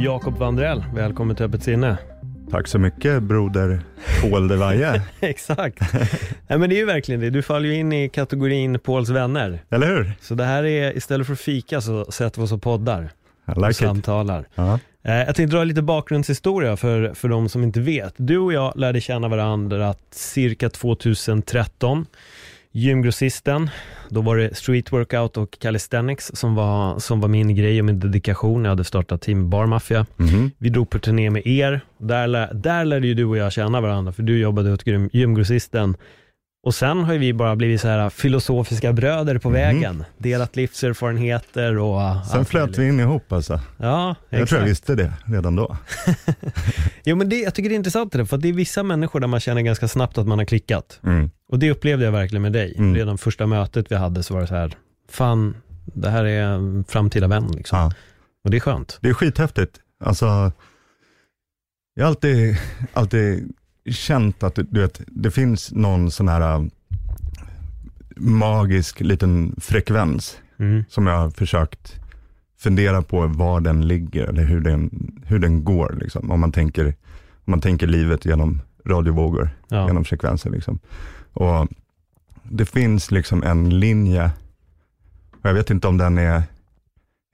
Jakob Vandrell, välkommen till Öppet sinne. Tack så mycket broder Paul de Valle. Exakt. Nej, men det är ju verkligen det. Du faller ju in i kategorin Pauls vänner. Eller hur? Så det här är, istället för att fika så sätter vi oss och poddar. I och like it. samtalar. Eh, Jag tänkte dra lite bakgrundshistoria för, för de som inte vet. Du och jag lärde känna varandra cirka 2013. Gymgrossisten, då var det street workout och calisthenics som var, som var min grej och min dedikation. Jag hade startat Team Bar Mafia. Mhm. Vi drog på turné med er. Där, lär, där lärde ju du och jag känna varandra, för du jobbade åt grym- gymgrossisten. Och sen har vi bara blivit så här filosofiska bröder på vägen. Delat livserfarenheter och. Sen flöt vi in ihop alltså. Ja, Jag tror jag exakt. visste det redan då. Jo men det, jag tycker det är intressant det där, för det är vissa människor där man känner ganska snabbt att man har klickat. Mm. Och det upplevde jag verkligen med dig. Mm. Redan första mötet vi hade så var det så här, fan, det här är en framtida vän liksom. Ja. Och det är skönt. Det är skithäftigt. Alltså, jag har alltid, alltid känt att du vet, det finns någon sån här äh, magisk liten frekvens Mm. som jag har försökt fundera på var den ligger eller hur den, hur den går. Liksom. Om, man tänker, om man tänker livet genom radiovågor, Ja. genom frekvenser. Liksom. Och det finns liksom en linje, och jag vet inte om den är,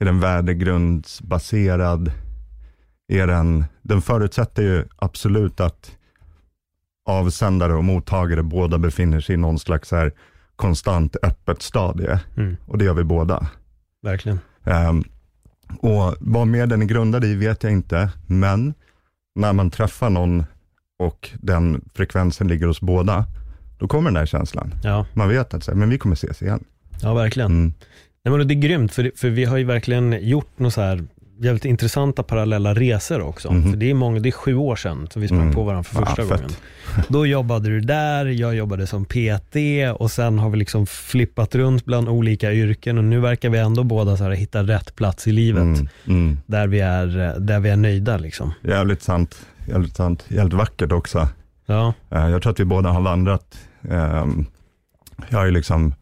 är den värdegrundsbaserad, är den, den förutsätter ju absolut att avsändare och mottagare båda befinner sig i någon slags här konstant öppet stadie. Mm. Och det gör vi båda. Verkligen. Ehm, och vad mer den är grundad i vet jag inte, men när man träffar någon och den frekvensen ligger hos båda, då kommer den där känslan. Ja, Man vet att så här, men vi kommer ses igen. ja verkligen. Mm. Nej, men det är grymt, för, för vi har ju verkligen gjort något så här jävligt intressanta parallella resor också. Mhm. För det är, många, det är sju år sedan som vi sprang Mm. på varandra för Ah, första fett. gången. Då jobbade du där, jag jobbade som PT och sen har vi liksom flippat runt bland olika yrken och nu verkar vi ändå båda så här hitta rätt plats i livet Mm. Mm. där, vi är, där vi är nöjda liksom. Jävligt sant, jävligt sant, jävligt vackert också. Ja, Eh, Jag tror att vi båda har vandrat. ehm, Jag har ju liksom,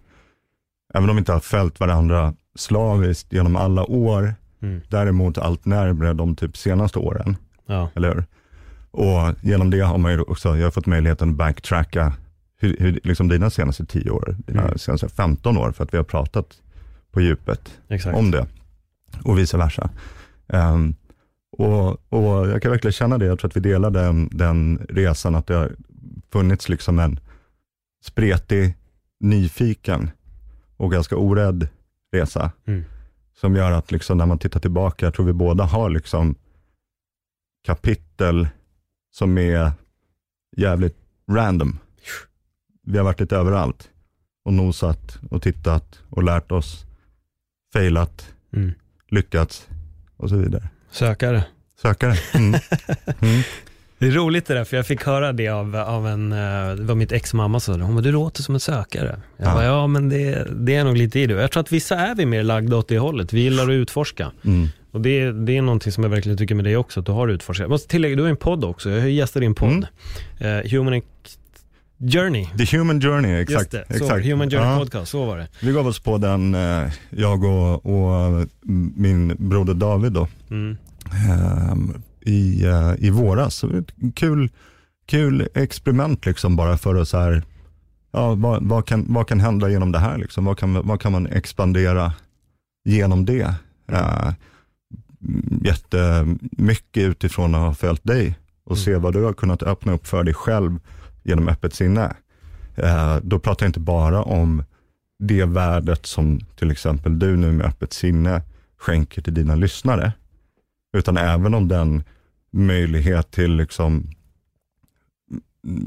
även om vi inte har följt varandra slaviskt genom alla år, mm. däremot allt närmare de typ senaste åren, ja, eller hur? Och genom det har man ju också, jag har fått möjligheten att backtracka hur, hur, liksom dina senaste tio år, dina Mm. senaste 15 år, för att vi har pratat på djupet exakt. om det. Och vice versa. Ehm, och, och jag kan verkligen känna det, jag tror att vi delar den, den resan, att det har funnits liksom en spretig, nyfiken och ganska orädd resa. Mm. Som gör att liksom när man tittar tillbaka, jag tror vi båda har liksom kapitel som är jävligt random. Vi har varit lite överallt och nosat och tittat och lärt oss, failat, Mm. lyckats och så vidare. Sökare. Sökare. Mm. Mm. Det är roligt det där, för jag fick höra det av, av en, eh, det var mitt ex mamma som sa, hon bara, du låter som en sökare. Jag Ja. bara, ja men det, det är nog lite i det. Jag tror att vissa är vi mer lagda åt det hållet, vi gillar att utforska. Mm. Och det, det är någonting som jag verkligen tycker med dig också, att du har utforskat. Jag måste tillägga, du har en podd också, jag gästat din podd. Mm. Eh, Human Journey. The Human Journey, exakt. Just det, så, exakt. Human Journey Ja. Podcast, så var det. Vi gav oss på den, eh, jag och, och min broder David då, Mm. ehm, i, eh, i våras. Så kul, kul experiment liksom bara för att så här, ja, vad, vad, kan, vad kan hända genom det här? Liksom? Vad, kan, vad kan man expandera genom det? Uh, jättemycket utifrån att ha följt dig och se vad du har kunnat öppna upp för dig själv genom öppet sinne. Eh, då pratar jag inte bara om det värdet som till exempel du nu med öppet sinne skänker till dina lyssnare, utan även om den möjlighet till liksom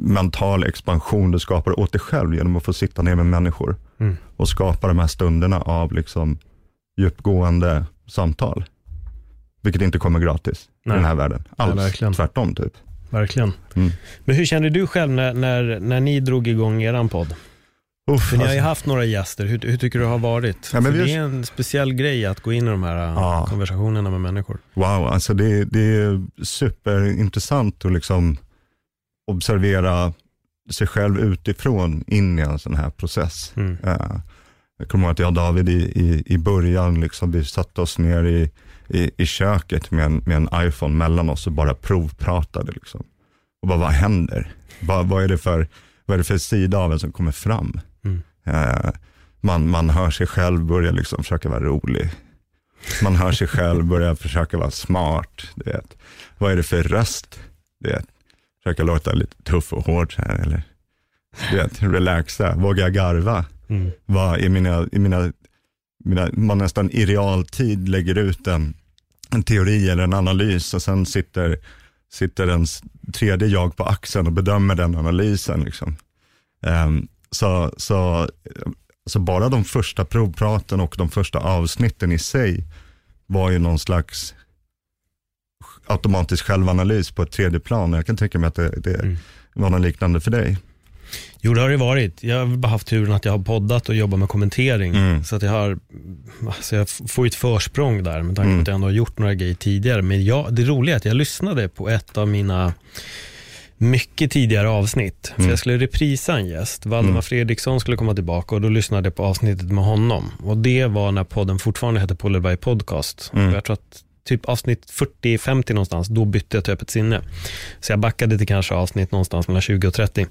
mental expansion du skapar åt dig själv genom att få sitta ner med människor Mm. och skapa de här stunderna av liksom djupgående samtal. Vilket inte kommer gratis Nej. i den här världen. Alls, verkligen. tvärtom typ. Verkligen. Mm. Men hur kände du själv när, när, när ni drog igång eran podd? Uff, ni har ju alltså, haft några gäster, hur, hur tycker du det har varit? Ja, vi det är en speciell grej att gå in i de här äh, Ja. konversationerna med människor. wow, alltså det, det är superintressant att liksom observera sig själv utifrån in i en sån här process. Mm. Eh, Jag kommer ihåg att jag och David i, i, i början, liksom, vi satte oss ner i, i, i köket med en, med en iPhone mellan oss och bara provpratade. Liksom. Och bara, vad händer? Vad, vad, är det för, vad är det för sida av en som kommer fram? Eh, man, man hör sig själv börja liksom försöka vara rolig. Man hör sig själv börja försöka vara smart. Du vet. Vad är det för röst? Du vet. Försöka låta lite tuff och hård så här, eller du vet, relaxa, våga jag garva? Mm. vad i mina, i mina, mina, man nästan i realtid lägger ut en, en teori eller en analys och sen sitter, sitter en s- tredje jag på axeln och bedömer den analysen. Liksom. Ehm, så, så, så bara de första provpraten och de första avsnitten i sig var ju någon slags automatisk självanalys på ett tredje plan. Jag kan tänka mig att det, det Mm. var något liknande för dig. Jo, det har det varit. Jag har bara haft turen att jag har poddat och jobbat med kommentering. Mm. Så att jag har, alltså jag får ett försprång där med tanke på Mm. att jag ändå har gjort några grejer tidigare. Men jag, det roliga är att jag lyssnade på ett av mina mycket tidigare avsnitt. För Mm. jag skulle reprisa en gäst. Valdemar Mm. Fredriksson skulle komma tillbaka och då lyssnade jag på avsnittet med honom. Och det var när podden fortfarande hette Pollerberg Podcast. Mm. Jag tror att typ avsnitt 40-50 någonstans, då bytte jag till öppet sinne. Så jag backade till kanske avsnitt någonstans mellan 20 och 30.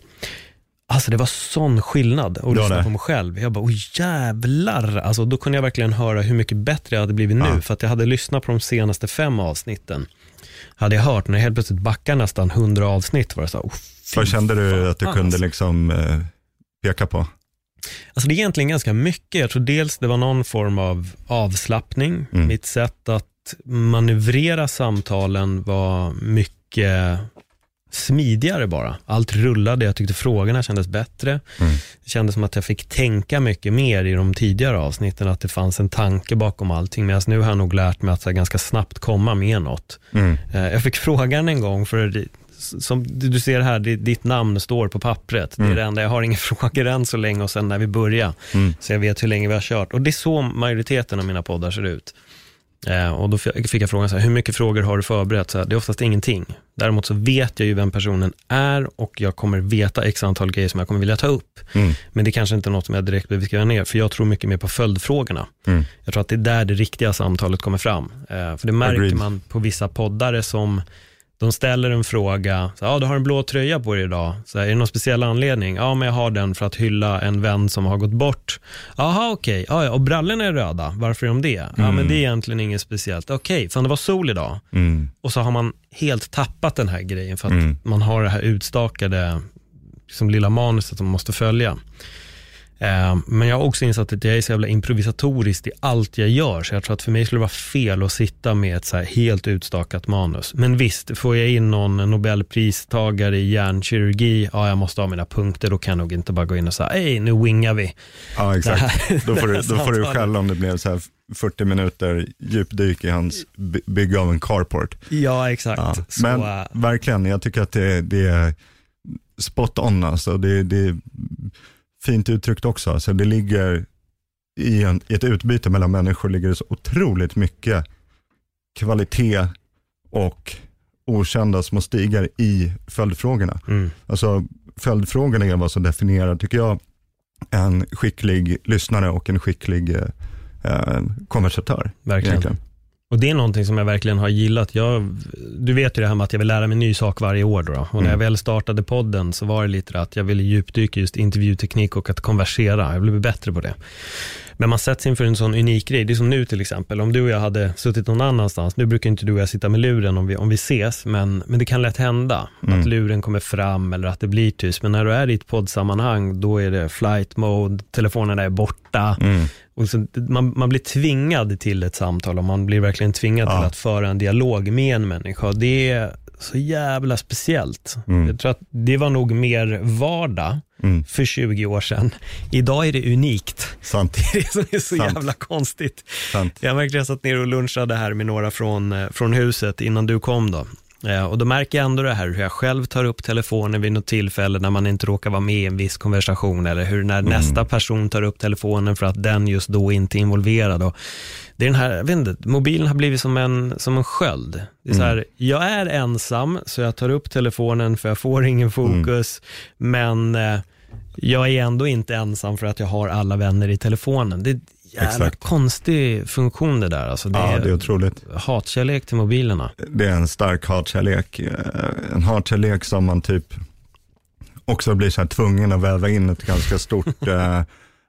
Alltså det var sån skillnad att lyssna på mig själv. Jag bara, oj jävlar. Alltså då kunde jag verkligen höra hur mycket bättre jag hade blivit nu. Ja. För att jag hade lyssnat på de senaste fem avsnitten. Hade jag hört när jag helt plötsligt backar nästan 100 avsnitt var det så här, oh, Vad kände du att du kunde alltså. liksom eh, peka på? Alltså det är egentligen ganska mycket. Jag tror dels det var någon form av avslappning. Mm. Mitt sätt att manövrera samtalen var mycket smidigare bara. Allt rullade, jag tyckte frågorna kändes bättre. Mm. Det kändes som att jag fick tänka mycket mer i de tidigare avsnitten, att det fanns en tanke bakom allting. Medan nu har jag nog lärt mig att här, ganska snabbt komma med något. Mm. Eh, Jag fick frågan en gång, för som du ser här, ditt namn står på pappret. Det är Mm. det enda, jag har inga frågor än så länge och sen när vi börjar. Mm. Så jag vet hur länge vi har kört. Och det är så majoriteten av mina poddar ser ut. Eh, och då fick jag frågan så här, hur mycket frågor har du förberett? Så här, det är oftast ingenting. Däremot så vet jag ju vem personen är och jag kommer veta x antal grejer som jag kommer vilja ta upp. Mm. Men det kanske inte är något som jag direkt behöver skriva ner, för jag tror mycket mer på följdfrågorna. Mm. Jag tror att det är där det riktiga samtalet kommer fram. Eh, för det märker Agreed. man på vissa poddare som de ställer en fråga, så, ja du har en blå tröja på dig idag, så är det någon speciell anledning? Ja men jag har den för att hylla en vän som har gått bort. Jaha okej, ja, ja, och brallorna är röda, varför är de det? Ja Mm. men det är egentligen inget speciellt. Okej, fan det var sol idag. Mm. Och så har man helt tappat den här grejen för att Mm. man har det här utstakade liksom lilla manuset som man måste följa. Eh, Men jag har också insett att jag är så jävla improvisatoriskt i allt jag gör, så jag tror att för mig skulle det vara fel att sitta med ett så helt utstakat manus. Men visst, får jag in någon nobelpristagare i hjärnkirurgi, ja jag måste ha mina punkter, då kan jag nog inte bara gå in och säga, hej nu wingar vi. Ja, exakt. här- Då får, du, då får du skälla om det blev så här 40 minuter djupdyk i hans by- bygge av en carport. Ja, exakt. Ja. Så, Men eh, verkligen, jag tycker att det, det är spot on. Alltså. Det, det är fint uttryckt också. Alltså, det ligger i, en, i ett utbyte mellan människor ligger det så otroligt mycket kvalitet och okända små stigar i följdfrågorna. mm, Alltså följdfrågorna är vad som definierar, tycker jag, en skicklig lyssnare och en skicklig eh, eh, konversatör. verkligen. Egentligen. Och det är någonting som jag verkligen har gillat. Jag, du vet ju det här med att jag vill lära mig ny sak varje år. Då. Och när jag Mm. väl startade podden så var det lite att jag ville djupdyka just intervjuteknik och att konversera. Jag bli bättre på det. Men man sätts inför en sån unik grej. Det är som nu till exempel. Om du och jag hade suttit någon annanstans. Nu brukar inte du och jag sitta med luren om vi, om vi ses. Men, men det kan lätt hända. Mm. Att luren kommer fram eller att det blir tyst. Men när du är i ett poddsammanhang, då är det flight mode, telefonerna är borta. Mm. Och så, man, man blir tvingad till ett samtal och man blir verkligen tvingad Ja. till att föra en dialog med en människa. Det så jävla speciellt. Mm. Jag tror att det var nog mer vardag Mm. för 20 år sedan. Idag är det unikt. Sant, Det är det som är så Sant. jävla konstigt. sant. Jag märkte jag satt ner och lunchade här med några från, eh, från huset innan du kom då. Eh, Och då märker jag ändå det här hur jag själv tar upp telefonen vid något tillfälle när man inte råkar vara med i en viss konversation eller hur när nästa person tar upp telefonen för att den just då inte är involverad. Och det är den här, jag vet inte, mobilen har blivit som en, som en sköld. Det är så här, jag är ensam så jag tar upp telefonen för jag får ingen fokus, men eh, jag är ändå inte ensam för att jag har alla vänner i telefonen. Det jävla Exakt. konstig funktion det där. Alltså det Ja, är det är otroligt. hatkärlek till mobilerna. Det är en stark hatkärlek. Eh, En hatkärlek som man typ också blir så här tvungen att väva in ett ganska stort eh,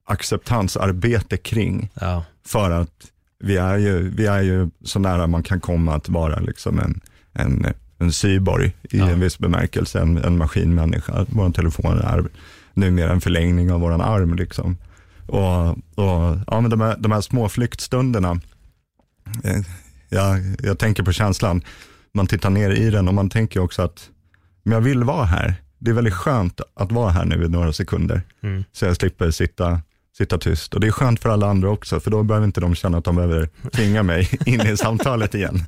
acceptansarbete kring. Ja, För att vi är ju, vi är ju så nära man kan komma att vara liksom en, en, en cyborg i Ja. en viss bemärkelse, en, en maskinmänniska. Vår telefon är numera en förlängning av våran arm. Liksom. Och, och ja, men de, här, de här små flyktstunderna, eh, jag, jag tänker på känslan, man tittar ner i den och man tänker också att men jag vill vara här. Det är väldigt skönt att vara här nu i några sekunder. Mm. Så jag slipper sitta, sitta tyst. Och det är skönt för alla andra också, för då behöver inte de känna att de behöver tvinga mig in i samtalet igen.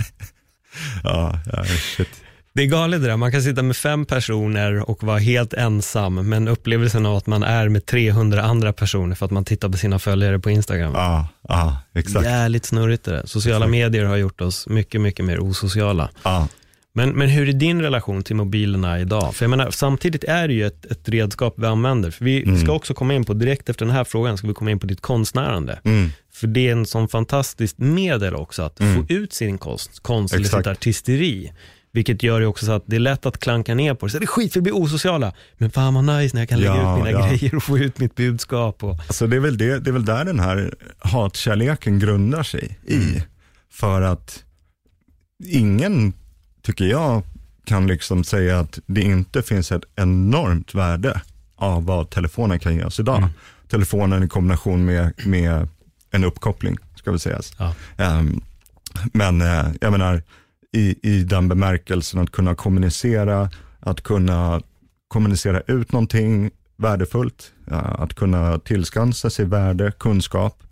ja, ja, shit. Det är galet det där, man kan sitta med fem personer och vara helt ensam, men upplevelsen av att man är med 300 andra personer för att man tittar på sina följare på Instagram. Ja, ja, exakt. Jävligt snurrigt det där. Sociala Exakt. medier har gjort oss mycket, mycket mer osociala. Ja, Men, men hur är din relation till mobilerna idag? För jag menar, samtidigt är det ju ett, ett redskap vi använder. För vi Mm. ska också komma in på, direkt efter den här frågan, ska vi komma in på ditt konstnärande. mm, För det är en sån fantastiskt medel också att Mm. få ut sin konst, konst eller sitt artisteri. Vilket gör ju också så att det är lätt att klanka ner på det. Så det är skit, vi blir osociala. Men fan vad nice när jag kan lägga Ja, ut mina ja. grejer och få ut mitt budskap. Och, Alltså det är, väl det, det är väl där den här hatkärleken grundar sig i. För att ingen, tycker jag, kan liksom säga att det inte finns ett enormt värde av vad telefonen kan ge oss idag. Mm. Telefonen i kombination med, med en uppkoppling, ska vi sägas. ja. Ehm, men eh, jag menar, i, i den bemärkelsen att kunna kommunicera, att kunna kommunicera ut någonting värdefullt, att kunna tillskansa sig värde, kunskap.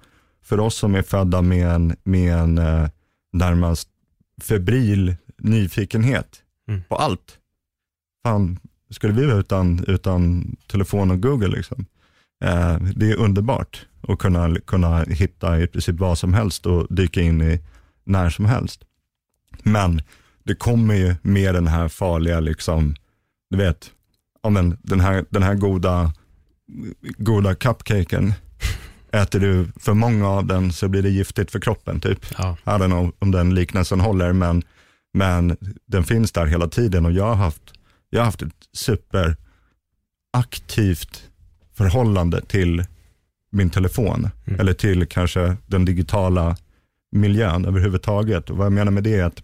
För oss som är födda med en, med en eh, närmast febril nyfikenhet Mm. på allt. Fan, skulle vi vara utan, utan telefon och Google liksom? Eh, det är underbart att kunna, kunna hitta i princip vad som helst och dyka in i när som helst. Men det kommer ju med den här farliga, liksom, du vet, ja, men den, här, den här goda, goda cupcaken. Äter du för många av den så blir det giftigt för kroppen typ. Ja. I don't know om den liknelsen håller, men, men den finns där hela tiden och jag har haft, jag har haft ett superaktivt förhållande till min telefon, Mm. eller till kanske den digitala miljön överhuvudtaget. Och vad jag menar med det är att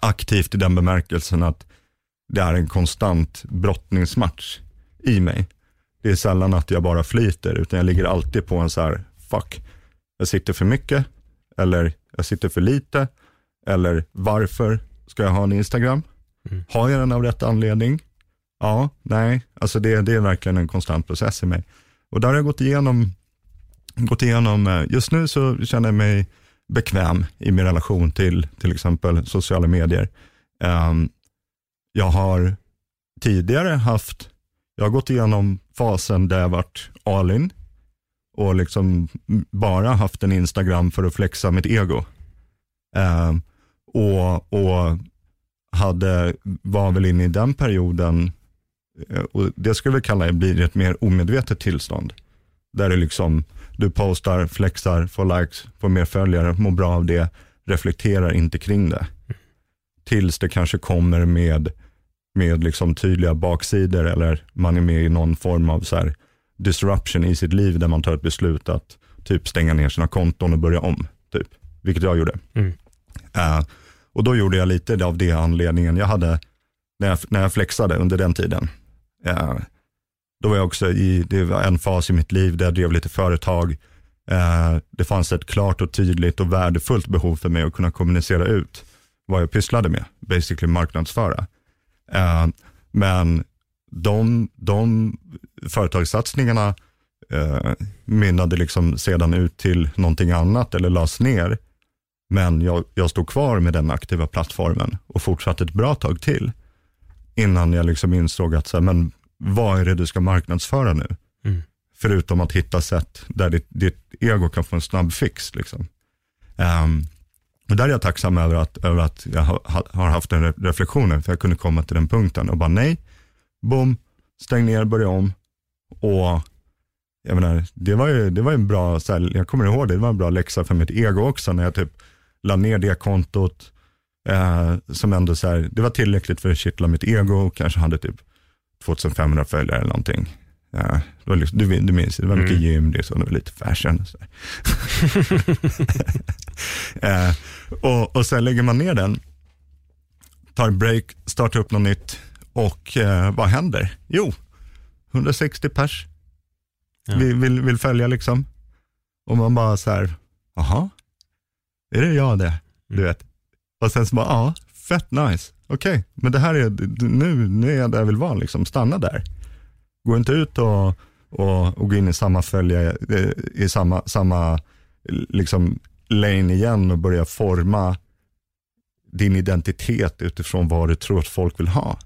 aktivt i den bemärkelsen att det är en konstant brottningsmatch i mig. Det är sällan att jag bara flyter, utan jag ligger alltid på en så här, fuck, jag sitter för mycket, eller jag sitter för lite, eller varför ska jag ha en Instagram? Mm. Har jag den av rätt anledning? Ja, nej, alltså det, det är verkligen en konstant process i mig. Och där har jag gått igenom, gått igenom, eh, just nu så känner jag mig bekväm i min relation till till exempel sociala medier. Um, jag har tidigare haft, jag har gått igenom fasen där jag varit all in och liksom bara haft en Instagram för att flexa mitt ego. Um, och, och hade, var väl inne i den perioden, eh, och det skulle vi kalla blir ett mer omedvetet tillstånd. Där det liksom, du postar, flexar, får likes, får mer följare, mår bra av det, reflekterar inte kring det. Tills det kanske kommer med, med liksom tydliga baksidor eller man är med i någon form av så disruption i sitt liv där man tar ett beslut att typ stänga ner sina konton och börja om. Typ. Vilket jag gjorde. Mm. Eh, och då gjorde jag lite av det anledningen jag hade när jag, när jag flexade under den tiden. Eh, då var jag också i, det var en fas i mitt liv där jag drev lite företag. Eh, det fanns ett klart och tydligt och värdefullt behov för mig att kunna kommunicera ut vad jag pysslade med, basically marknadsföra. Eh, men de, de företagssatsningarna eh, mynnade liksom sedan ut till någonting annat eller lades ner. Men jag, jag stod kvar med den aktiva plattformen och fortsatte ett bra tag till. Innan jag liksom insåg att, så här, men vad är det du ska marknadsföra nu? Mm. Förutom att hitta sätt där ditt, ditt ego kan få en snabb fix. Liksom. Um, och där är jag tacksam över att, över att jag ha, har haft den reflektionen, för jag kunde komma till den punkten och bara nej, bom, stäng ner, börja om. Och jag menar, det var ju, det var en bra, så här, jag kommer ihåg det, det var en bra läxa för mitt ego också när jag typ la ner det kontot. Eh, som ändå så här, det var tillräckligt för att kittla mitt ego, kanske hade typ 2500 följare eller någonting. Ja, liksom, du, du minns, det var mycket mm. gym, det, så, det var lite fashion. Så eh, och, och sen lägger man ner den, tar break, startar upp något nytt och eh, vad händer? Jo, 160 pers ja. vill, vill, vill, följa liksom. Och man bara så här, jaha, är det jag det? Du mm. vet. Och sen så bara, ja, fett nice. Okej, okay, men det här är, nu, nu är jag där jag vill vara, liksom. stanna där. Gå inte ut och, och, och gå in i samma följa, eh, i samma, samma liksom, lane igen och börja forma din identitet utifrån vad du tror att folk vill ha.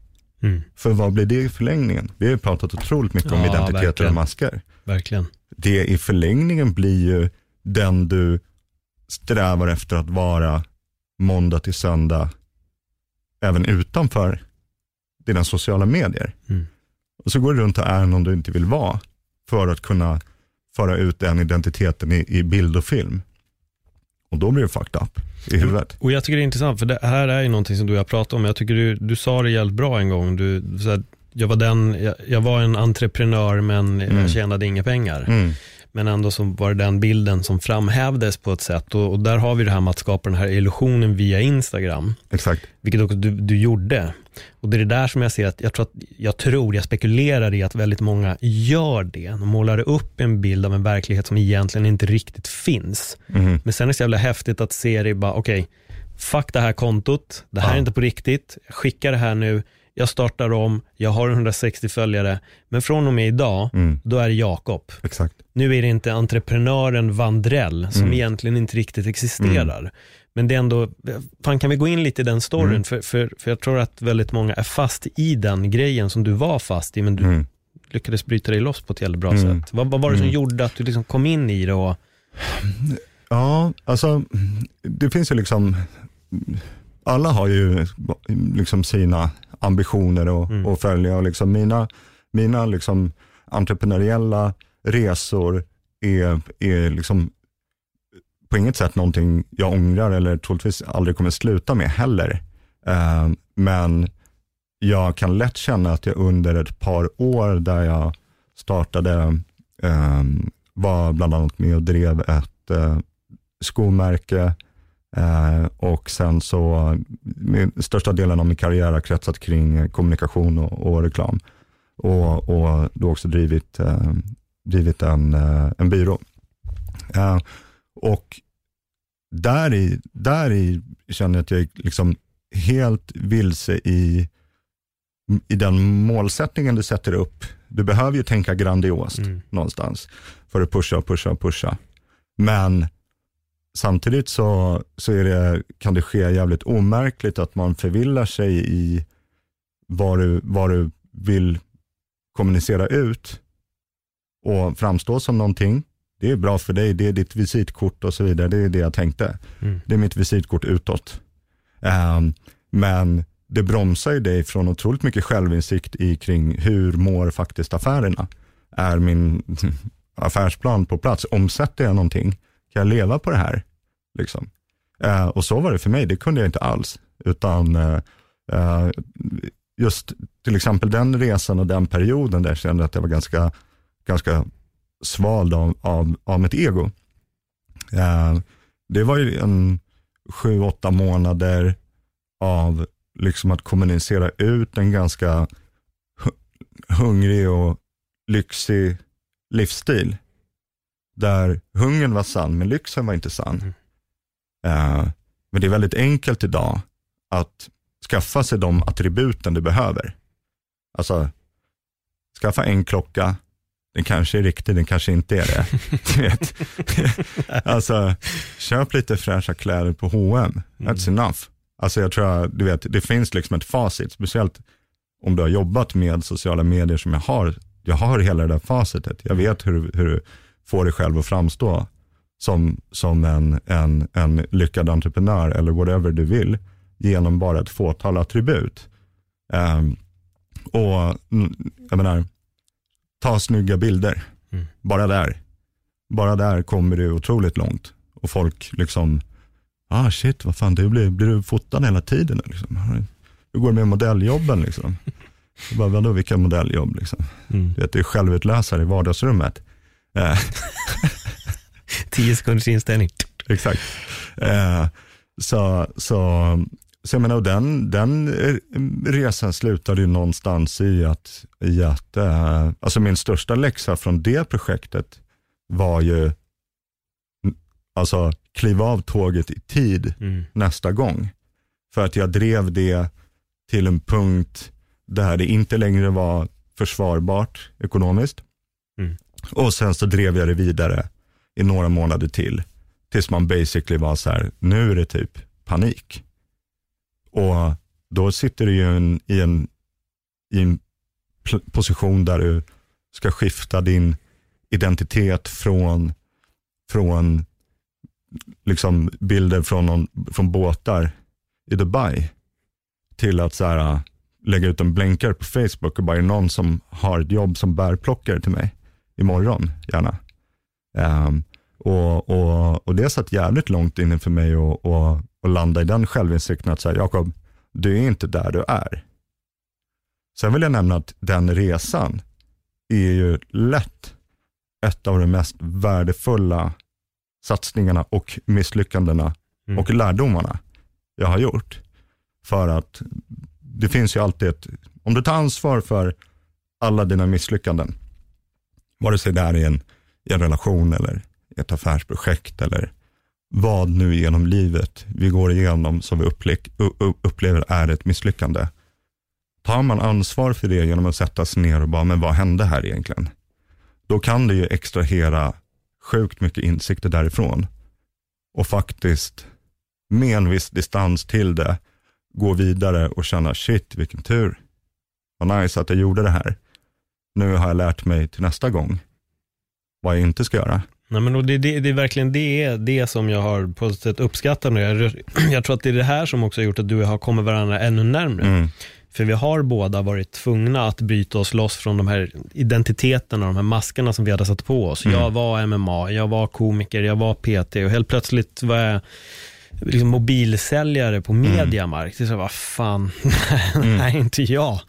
Mm. För vad blir det i förlängningen? Vi har ju pratat otroligt mycket om identiteter verkligen. och masker. Verkligen. Det i förlängningen blir ju den du strävar efter att vara måndag till söndag, även utanför dina sociala medier. Mm. Och så går du runt och är någon du inte vill vara, för att kunna föra ut den identiteten i, i bild och film. Och då blir det fucked up i huvudet. Och jag tycker det är intressant, för det här är ju någonting som du har pratat om. Jag tycker du, du sa det jävligt bra en gång. Du, här, jag, var den, jag, jag, var en entreprenör men mm. jag tjänade inga pengar. Mm. Men ändå så var det den bilden som framhävdes på ett sätt. Och, och, där har vi det här med att skapa den här illusionen via Instagram. Exakt. Vilket också du, du gjorde. Och det är det där som jag ser att jag tror, att, jag tror, jag spekulerar i att väldigt många gör det. De målar upp en bild av en verklighet som egentligen inte riktigt finns. Mm. Men sen är det så jävla häftigt att se det bara, okej, okay, fuck det här kontot, det här ja. är inte på riktigt, jag skickar det här nu, jag startar om, jag har 160 följare, men från och med idag, mm. då är det Jakob. Exakt. Nu är det inte entreprenören Vandrell som mm. egentligen inte riktigt existerar. Mm. Men det är ändå, fan kan vi gå in lite i den storyn? Mm. För, för, för jag tror att väldigt många är fast i den grejen som du var fast i, men du mm. lyckades bryta dig loss på ett jävligt bra mm. sätt. Vad, vad var det som gjorde att du liksom kom in i det? Och... Ja, alltså det finns ju liksom, alla har ju liksom sina ambitioner och, mm. och följa. Och liksom mina mina liksom entreprenöriella resor är, är liksom på inget sätt någonting jag ångrar eller troligtvis aldrig kommer sluta med heller. Uh, men jag kan lätt känna att jag under ett par år där jag startade, uh, var bland annat med och drev ett uh, skomärke och sen så, största delen av min karriär har kretsat kring kommunikation och, och reklam. Och, och då också drivit, drivit en, en byrå. och där i, där i känner jag att jag är liksom helt vilse i, i den målsättningen du sätter upp. Du behöver ju tänka grandiost mm. någonstans för att pusha, pusha, pusha. Men samtidigt så, så är det, kan det ske jävligt omärkligt att man förvillar sig i vad du, vad du vill kommunicera ut och framstå som någonting det är bra för dig, det är ditt visitkort och så vidare. Det är det jag tänkte. Mm. Det är mitt visitkort utåt. Um, men det bromsar ju dig från otroligt mycket självinsikt i kring hur mår faktiskt affärerna. Är min affärsplan på plats? Omsätter jag någonting? Kan jag leva på det här? Liksom. Eh, och så var det för mig, det kunde jag inte alls. Utan eh, eh, just till exempel den resan och den perioden där jag kände att jag var ganska, ganska svald av, av, av mitt ego. Eh, det var ju en sju, åtta månader av liksom att kommunicera ut en ganska hungrig och lyxig livsstil. Där hungern var sann, men lyxen var inte sann. Mm. Uh, men det är väldigt enkelt idag att skaffa sig de attributen du behöver. Alltså, skaffa en klocka, den kanske är riktig, den kanske inte är det. du vet. alltså, köp lite fräscha kläder på H&M. That's Mm. enough. Alltså jag tror, du vet, det finns liksom ett facit, speciellt om du har jobbat med sociala medier som jag har. Jag har hela det där facitet. Jag vet hur, hur får dig själv att framstå som, som en, en, en lyckad entreprenör eller whatever du vill genom bara ett fåtal attribut. Ehm, och jag menar, ta snygga bilder. Mm. Bara där. Bara där kommer du otroligt långt. Och folk liksom, ah shit, vad fan, du blir, blir du fotad hela tiden? Liksom? Hur går det med modelljobben? Liksom? Jag bara, vadå, vilka modelljobb? Liksom? Mm. Du vet, det är självutlösare i vardagsrummet. Eh, Tio sekunders inställning. Exakt. Eh, så, så, så jag menar, den, den resan slutade ju någonstans i att, i att eh, alltså min största läxa från det projektet var ju, alltså kliva av tåget i tid Mm. nästa gång. För att jag drev det till en punkt där det inte längre var försvarbart ekonomiskt. Och sen så drev jag det vidare i några månader till. Tills man basically var så här, nu är det typ panik. Och då sitter du ju en, i en, i en position där du ska skifta din identitet från, från liksom bilder från, någon, från båtar i Dubai till att så här, lägga ut en blänkare på Facebook och bara är någon som har ett jobb som bärplockare till mig imorgon, gärna. Ehm, och, och, och det satt jävligt långt inne för mig att och, och landa i den självinsikten att säga, Jakob, du är inte där du är. Sen vill jag nämna att den resan är ju lätt ett av de mest värdefulla satsningarna och misslyckandena Mm. och lärdomarna jag har gjort. För att det finns ju alltid ett, om du tar ansvar för alla dina misslyckanden, vare sig det är i en, i en relation eller ett affärsprojekt eller vad nu genom livet vi går igenom som vi upplever är ett misslyckande. Tar man ansvar för det genom att sätta sig ner och bara, men vad hände här egentligen? Då kan det ju extrahera sjukt mycket insikter därifrån. Och faktiskt med en viss distans till det, gå vidare och känna shit vilken tur. Vad nice att jag gjorde det här. Nu har jag lärt mig till nästa gång vad jag inte ska göra. Nej, men det, det, det är verkligen det, det som jag har på ett sätt uppskattat nu. Jag, jag tror att det är det här som också har gjort att du och jag har kommit varandra ännu närmre. Mm. För vi har båda varit tvungna att bryta oss loss från de här identiteterna, de här maskerna som vi hade satt på oss. Mm. Jag var MMA, jag var komiker, jag var PT och helt plötsligt var jag liksom mobilsäljare på Mediamarkt. Det är så, vad fan, nej inte jag.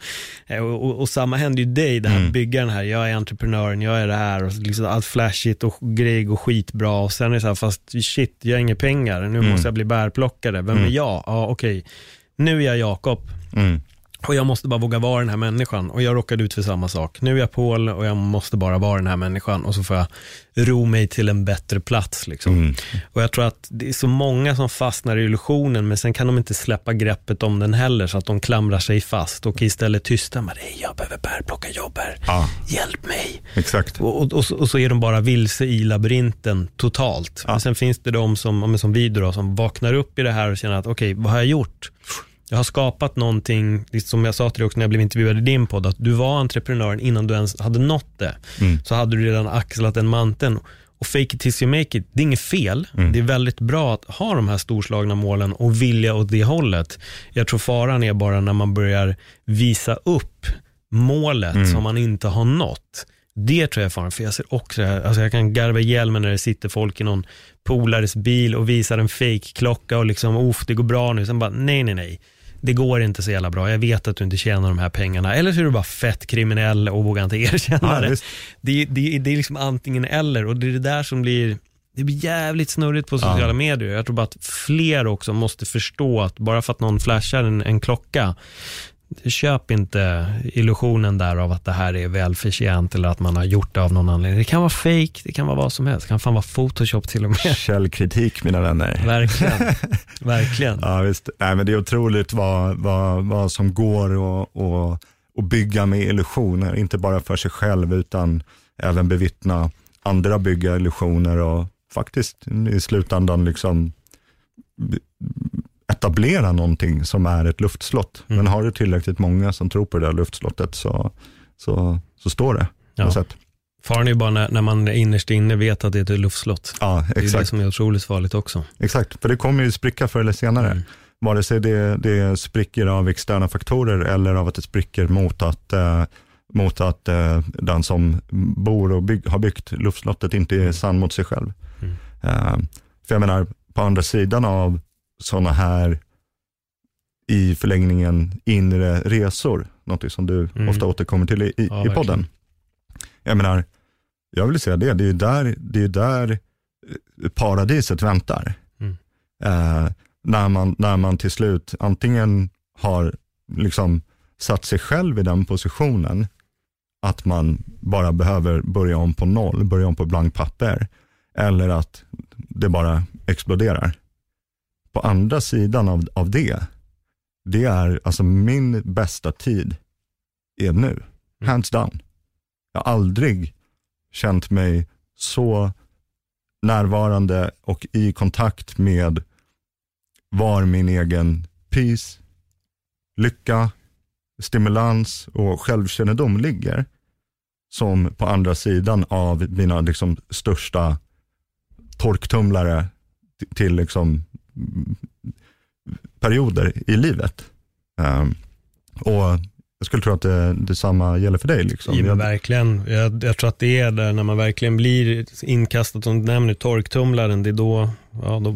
Eh, Och, och, och samma hände ju dig, det här Mm. bygga den här, jag är entreprenören, jag är det här och liksom allt flashigt och grejer går skitbra och sen är det så här, fast shit, jag har inga pengar, nu Mm. måste jag bli bärplockare, vem är Mm. jag? Ja okej, nu är jag Jakob. Mm. Och jag måste bara våga vara den här människan. Och jag råkade ut för samma sak. Nu är jag Paul och jag måste bara vara den här människan. Och så får jag ro mig till en bättre plats. Liksom. Mm. Och jag tror att det är så många som fastnar i illusionen, men sen kan de inte släppa greppet om den heller, så att de klamrar sig fast och istället tysta med det. Jag behöver bärplocka jobb här. Ja, Hjälp mig. exakt. Och, och, och, så, och så är de bara vilse i labyrinten totalt. Ja. Men sen finns det de som, som vi då, som vaknar upp i det här och känner att okej, vad har jag gjort? Jag har skapat någonting, som jag sa till dig också när jag blev intervjuad i din podd, att du var entreprenören innan du ens hade nått det. Mm. Så hade du redan axlat en manteln. Och fake it tills you make it, det är inget fel. Mm. Det är väldigt bra att ha de här storslagna målen och vilja åt det hållet. Jag tror faran är bara när man börjar visa upp målet Mm. som man inte har nått. Det tror jag är faran, för jag ser också alltså jag kan garva ihjäl mig när det sitter folk i någon polares bil och visar en fake-klocka och liksom, uff, det går bra nu. Sen bara, nej, nej, nej. Det går inte så jävla bra. Jag vet att du inte tjänar de här pengarna. Eller så är du bara fett kriminell och vågar inte erkänna Ja, det. Det, det. Det är liksom antingen eller och det är det där som blir det blir jävligt snurrigt på sociala Ja. medier. Jag tror bara att fler också måste förstå att bara för att någon flashar en, en klocka, köp inte illusionen där av att det här är välförtjänt eller att man har gjort det av någon anledning. Det kan vara fake, det kan vara vad som helst. Det kan fan vara photoshop till och med. Källkritik mina vänner. Verkligen. Verkligen. Ja, visst. Nej, men det är otroligt vad, vad, vad som går att och, och bygga med illusioner. Inte bara för sig själv utan även bevittna andra bygga illusioner och faktiskt i slutändan liksom etablera någonting som är ett luftslott. Mm. Men har du tillräckligt många som tror på det där luftslottet så, så, så står det. Ja. Faran är ju bara när, när man innerst inne vet att det är ett luftslott. Ja, exakt. Det är det som är otroligt farligt också. Exakt, för det kommer ju spricka förr eller senare. Mm. Vare sig det, det spricker av externa faktorer eller av att det spricker mot att, eh, mot att eh, den som bor och bygg, har byggt luftslottet inte är sann mot sig själv. Mm. Eh, för jag menar, på andra sidan av sådana här i förlängningen inre resor, något som du mm. ofta återkommer till i, ja, i podden. Jag menar, jag vill säga det, det är där, det är där eh, paradiset väntar. Mm. Eh, när, man, när man till slut antingen har liksom satt sig själv i den positionen att man bara behöver börja om på noll, börja om på blank papper. Eller att det bara exploderar på andra sidan av, av det, det är alltså min bästa tid är nu. Mm. Hands down. Jag har aldrig känt mig så närvarande och i kontakt med var min egen peace, lycka, stimulans och självkännedom ligger. Som på andra sidan av mina liksom, största torktumlare till liksom, perioder i livet. Um, och jag skulle tro att det, detsamma gäller för dig. Liksom. Ja, verkligen. Jag, jag, tror att det är där när man verkligen blir inkastad, som du nämner, torktumlaren, det är då, ja, då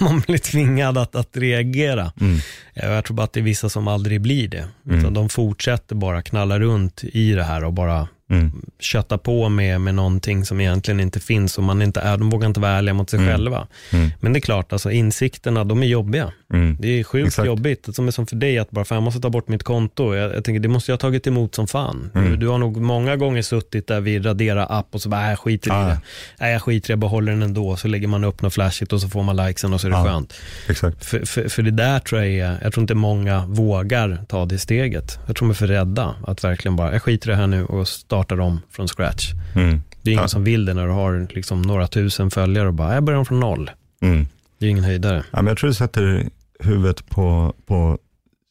man blir tvingad att, att reagera. Mm. Jag tror bara att det är vissa som aldrig blir det. Mm. de fortsätter bara knalla runt i det här och bara mm. kötta på med, med någonting som egentligen inte finns och man inte är, de vågar inte vara ärliga mot sig mm. själva. Mm. Men det är klart, alltså, insikterna de är jobbiga. Mm. Det är sjukt Exakt. jobbigt. Som är som för dig, att bara, fan, jag måste ta bort mitt konto. Jag, jag tänker, det måste jag ha tagit emot som fan. Du, mm. du, har nog många gånger suttit där vid radera app och så bara, äh, jag skiter ah. i det. Nej, jag skiter i det, jag behåller den ändå. Så lägger man upp något flashigt och så får man likesen och så är det ah. skönt. Exakt. För, för, för, det där tror jag är, jag tror inte många vågar ta det steget. Jag tror de är för rädda att verkligen bara, jag skiter i det här nu och startar om från scratch. Mm. Det är ingen ja. som vill det när du har liksom några tusen följare och bara, jag börjar om från noll. Mm. Det är ingen höjdare. Ja, men jag tror du sätter huvudet på, på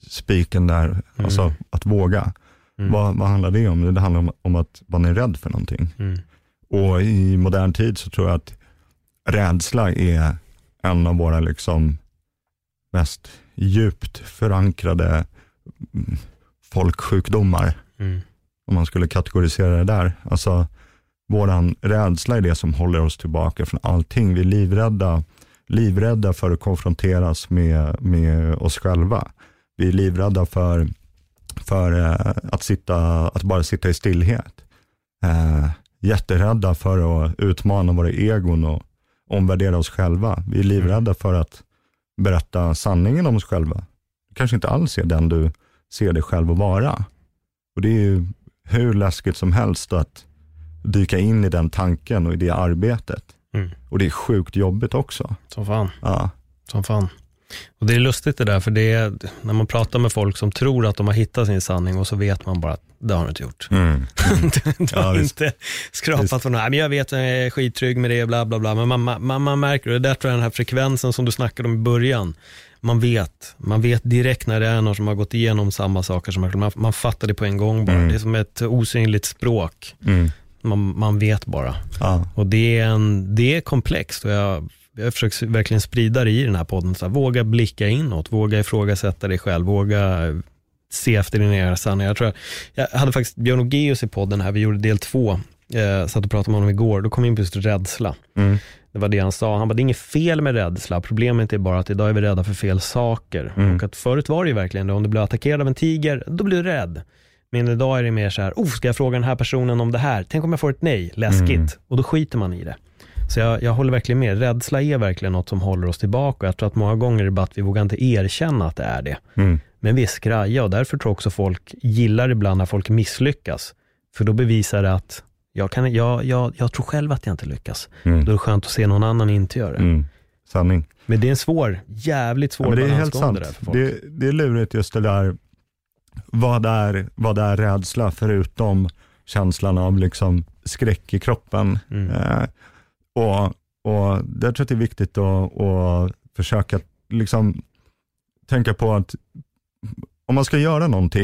spiken där, mm. alltså att våga. Mm. Vad, vad handlar det om? Det handlar om, om att man är rädd för någonting. Mm. Och i modern tid så tror jag att rädsla är en av våra liksom mest djupt förankrade folksjukdomar. Mm om man skulle kategorisera det där. Alltså, våran rädsla är det som håller oss tillbaka från allting. Vi är livrädda, livrädda för att konfronteras med, med oss själva. Vi är livrädda för, för eh, att, sitta, att bara sitta i stillhet. Eh, jätterädda för att utmana våra egon och omvärdera oss själva. Vi är livrädda för att berätta sanningen om oss själva. kanske inte alls är den du ser dig själv att vara. Och Det är ju hur läskigt som helst att dyka in i den tanken och i det arbetet. Mm. Och det är sjukt jobbigt också. Som fan. Ja. Som fan. Och Det är lustigt det där, för det är när man pratar med folk som tror att de har hittat sin sanning och så vet man bara att det har du inte gjort. Mm. Mm. du, har ja, inte skrapat från det här, men jag vet att jag är skittrygg med det, bla bla bla. Men man, man, man märker, och det där tror jag den här frekvensen som du snackade om i början, man vet, man vet direkt när det är någon som har gått igenom samma saker som man, man fattar det på en gång bara. Mm. Det är som ett osynligt språk. Mm. Man, man vet bara. Ah. Och det är, en, det är komplext och jag, jag försöker verkligen sprida det i den här podden. Så här, våga blicka inåt, våga ifrågasätta dig själv, våga se efter din egen sanning. Jag, tror jag, jag hade faktiskt Björn Ogeus i podden här, vi gjorde del två, eh, satt och pratade med honom igår, då kom vi in på just rädsla. Mm. Det var det han sa. Han bara, det är inget fel med rädsla. Problemet är bara att idag är vi rädda för fel saker. Mm. Och att förut var det ju verkligen det. Om du blev attackerad av en tiger, då blir du rädd. Men idag är det mer så här, oh, ska jag fråga den här personen om det här? Tänk om jag får ett nej? Läskigt. Mm. Och då skiter man i det. Så jag, jag håller verkligen med. Rädsla är verkligen något som håller oss tillbaka. Jag tror att många gånger är det bara att vi vågar inte erkänna att det är det. Mm. Men vi är skraja och därför tror jag också folk gillar ibland när folk misslyckas. För då bevisar det att jag, kan, jag, jag, jag tror själv att jag inte lyckas. Mm. Då är det skönt att se någon annan inte göra det. Mm. Sanning. Men det är en svår, jävligt svår Ja, men det är helt sant. Det, det är lurigt just det där, vad är, vad är rädsla förutom känslan av liksom skräck i kroppen. Mm. Eh, och, och där tror jag det är viktigt att, att försöka liksom tänka på att om man ska göra någonting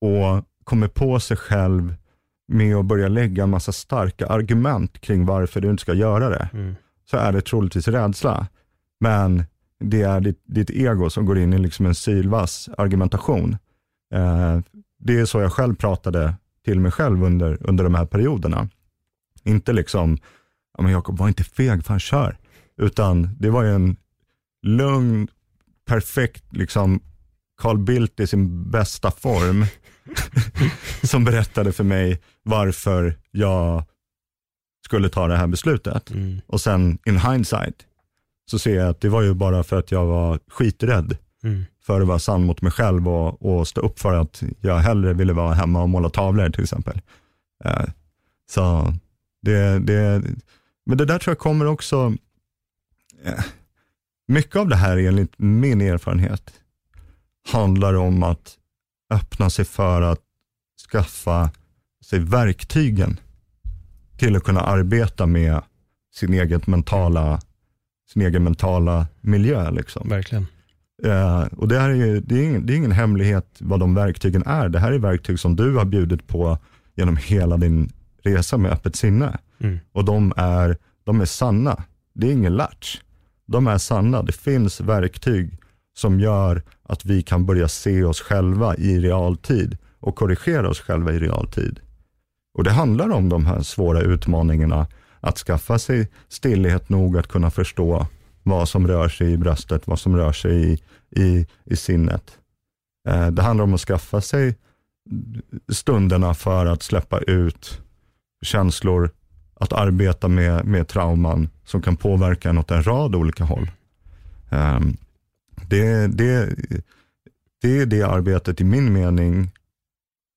och kommer på sig själv med att börja lägga en massa starka argument kring varför du inte ska göra det, Mm. så är det troligtvis rädsla. Men det är ditt, ditt ego som går in i liksom en sylvass argumentation. Eh, det är så jag själv pratade till mig själv under, under de här perioderna. Inte liksom, ja men Jakob var inte feg, fan kör. Utan det var ju en lugn, perfekt liksom Carl Bildt i sin bästa form som berättade för mig varför jag skulle ta det här beslutet. Mm. Och sen in hindsight så ser jag att det var ju bara för att jag var skiträdd Mm. för att vara sann mot mig själv och, och stå upp för att jag hellre ville vara hemma och måla tavlor till exempel. Eh, så det, det, men det där tror jag kommer också, eh, mycket av det här enligt min erfarenhet handlar om att öppna sig för att skaffa sig verktygen till att kunna arbeta med sin egen mentala, sin egen mentala miljö. Liksom. Verkligen. Eh, och det, här är ju, det, är ingen, det är ingen hemlighet vad de verktygen är. Det här är verktyg som du har bjudit på genom hela din resa med öppet sinne. Mm. Och de är, de är sanna. Det är ingen latch. De är sanna. Det finns verktyg som gör att vi kan börja se oss själva i realtid och korrigera oss själva i realtid. Och det handlar om de här svåra utmaningarna, att skaffa sig stillhet nog att kunna förstå vad som rör sig i bröstet, vad som rör sig i, i, i sinnet. Eh, det handlar om att skaffa sig stunderna för att släppa ut känslor, att arbeta med, med trauman som kan påverka en åt en rad olika håll. Um, det, det, det är det arbetet i min mening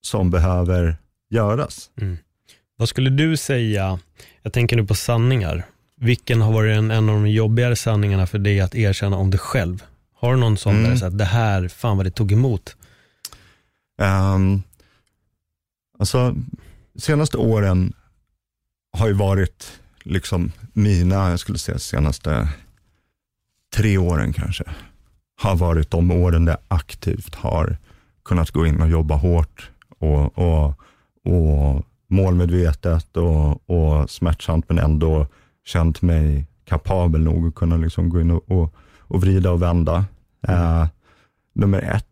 som behöver göras. Mm. Vad skulle du säga, jag tänker nu på sanningar, vilken har varit en, en av de jobbigare sanningarna för dig att erkänna om dig själv? Har du någon sån Mm. där, så att det här, fan vad det tog emot? Um, alltså, senaste åren har ju varit liksom mina, jag skulle säga senaste tre åren kanske, har varit de åren där jag aktivt har kunnat gå in och jobba hårt och, och, och målmedvetet och, och smärtsamt men ändå känt mig kapabel nog att kunna liksom gå in och, och, och vrida och vända. Eh, nummer ett,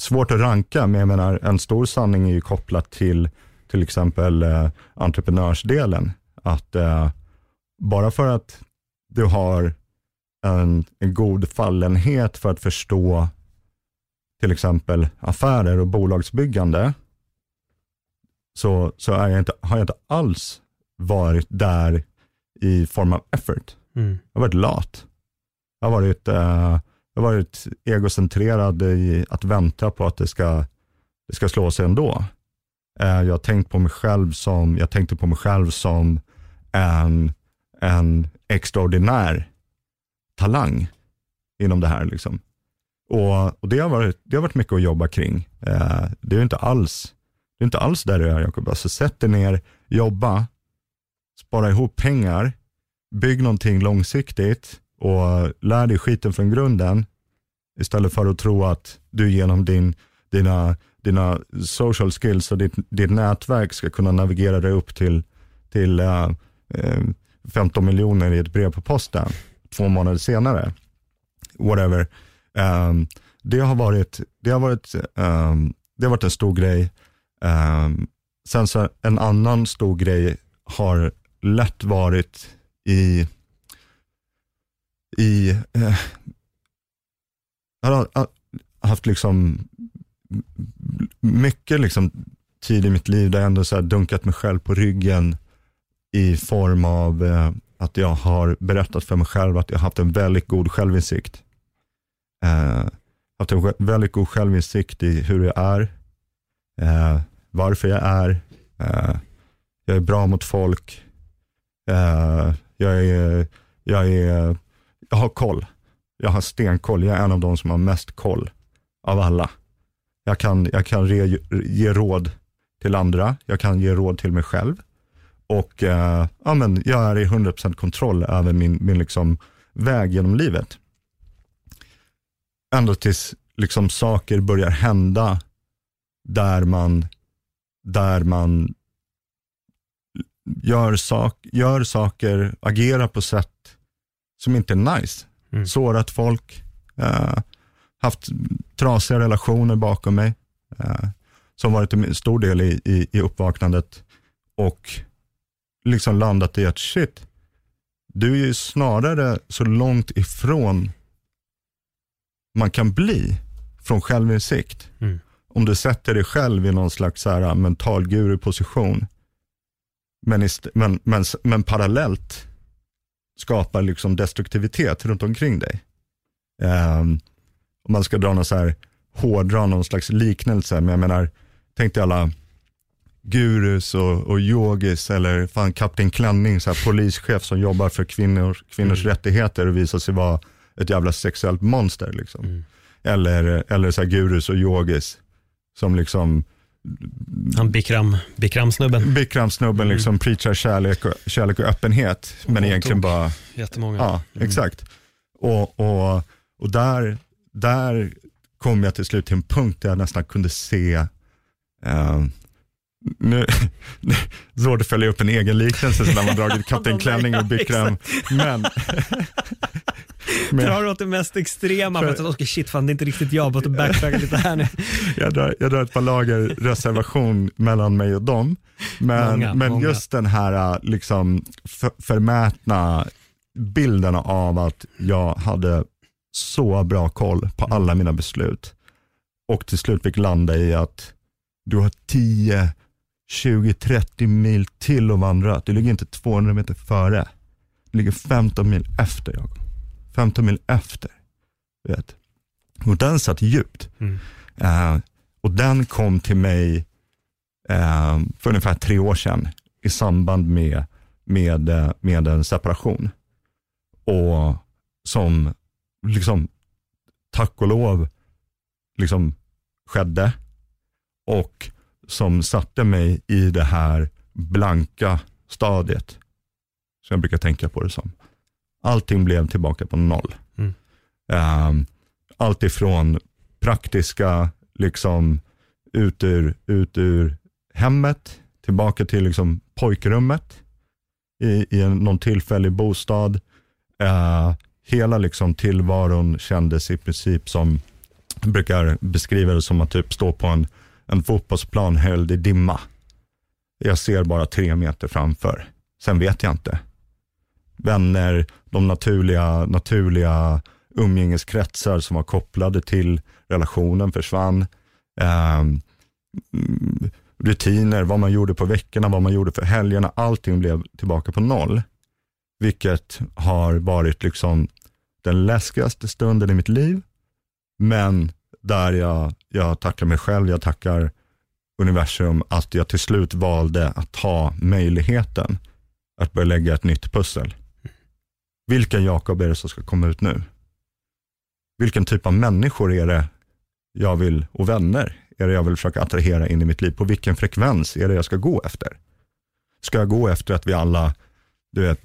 svårt att ranka, men jag menar en stor sanning är ju kopplat till till exempel eh, entreprenörsdelen. Att eh, bara för att du har en, en god fallenhet för att förstå till exempel affärer och bolagsbyggande, så, så är jag inte, har jag inte alls varit där i form av effort. Mm. Jag har varit lat. Jag har varit, eh, jag har varit egocentrerad i att vänta på att det ska, det ska slå sig ändå. Eh, jag har tänkt på mig själv som, jag tänkte på mig själv som en, en extraordinär talang inom det här. Liksom. Och, och det, har varit, det har varit mycket att jobba kring. Eh, det är inte alls, det är inte alls där du är Jakob. Alltså sätt dig ner, jobba, spara ihop pengar, bygg någonting långsiktigt och lär dig skiten från grunden istället för att tro att du genom din, dina, dina social skills och ditt, ditt nätverk ska kunna navigera dig upp till, till eh, eh, uh, 15 miljoner i ett brev på posten två månader senare. Whatever. Um, det, har varit, det, har varit, um, det har varit en stor grej. Um, sen så en annan stor grej har lätt varit i, i eh, jag har haft liksom mycket liksom tid i mitt liv där jag ändå så dunkat mig själv på ryggen i form av eh, att jag har berättat för mig själv att jag har haft en väldigt god självinsikt. Eh, haft en väldigt god självinsikt i hur jag är, eh, varför jag är, eh, jag är bra mot folk, eh, jag, är, jag, är, jag har koll. Jag har stenkoll. Jag är en av de som har mest koll av alla. Jag kan, jag kan re, ge råd till andra. Jag kan ge råd till mig själv. Och eh, ja, men jag är i 100% kontroll över min, min liksom väg genom livet. Ända tills liksom saker börjar hända där man, där man gör, sak, gör saker, agerar på sätt som inte är nice. Mm. Sårat folk, uh, haft trasiga relationer bakom mig. Uh, som varit en stor del i, i, i uppvaknandet. Och liksom landat i att shit, du är ju snarare så långt ifrån man kan bli från självinsikt. Mm. Om du sätter dig själv i någon slags så här, mental guru-position, men, men, men, men parallellt skapar liksom destruktivitet runt omkring dig. Um, om man ska dra någon så här, hårdra någon slags liknelse, men jag menar, tänk dig alla gurus och, och yogis eller fan Kapten Klänning, så här, polischef som jobbar för kvinnor, kvinnors mm. rättigheter och visar sig vara ett jävla sexuellt monster. Liksom. Mm. Eller, eller så här, gurus och yogis som liksom han Bikram, Bikram-snubben. Bikram-snubben mm. liksom preachar kärlek och, kärlek och öppenhet. Och men egentligen bara... Jättemånga. Ja, mm. exakt. Och, och, och där, där kom jag till slut till en punkt där jag nästan kunde se uh, nu, svårt att följa upp en egen liknelse när man dragit Kapten Klänning och Bikram. men, men drar åt det mest extrema för, för att okay, shit fan det är inte riktigt jag, bara backtracka lite här nu. jag, drar, jag drar ett par lager reservation mellan mig och dem. Men, många, men många. just den här liksom för, förmätna bilden av att jag hade så bra koll på alla mina beslut och till slut fick landa i att du har 10, 20, 30 mil till att vandra. Du ligger inte 200 meter före. Du ligger 15 mil efter. Jag. 15 mil efter. Vet. Och den satt djupt. Mm. Uh, och den kom till mig uh, för ungefär tre år sedan i samband med, med, uh, med en separation. Och som liksom tack och lov liksom skedde. Och som satte mig i det här blanka stadiet. Som jag brukar tänka på det som allting blev tillbaka på noll. Mm. Um, allt ifrån praktiska, liksom ut ur, ut ur hemmet, tillbaka till liksom pojkrummet i, i en, någon tillfällig bostad. Uh, hela liksom tillvaron kändes i princip som, jag brukar beskriva det som att typ stå på en, en fotbollsplan höljd i dimma. Jag ser bara tre meter framför. Sen vet jag inte vänner, de naturliga, naturliga umgängeskretsar som var kopplade till relationen försvann. Eh, rutiner, vad man gjorde på veckorna, vad man gjorde för helgerna, allting blev tillbaka på noll. Vilket har varit liksom den läskigaste stunden i mitt liv. Men där jag, jag tackar mig själv, jag tackar universum att jag till slut valde att ta möjligheten att börja lägga ett nytt pussel. Vilken Jakob är det som ska komma ut nu? vilken typ av människor är det jag vill, och vänner, är det jag vill försöka attrahera in i mitt liv? På vilken frekvens är det jag ska gå efter? Ska jag gå efter att vi alla, du vet,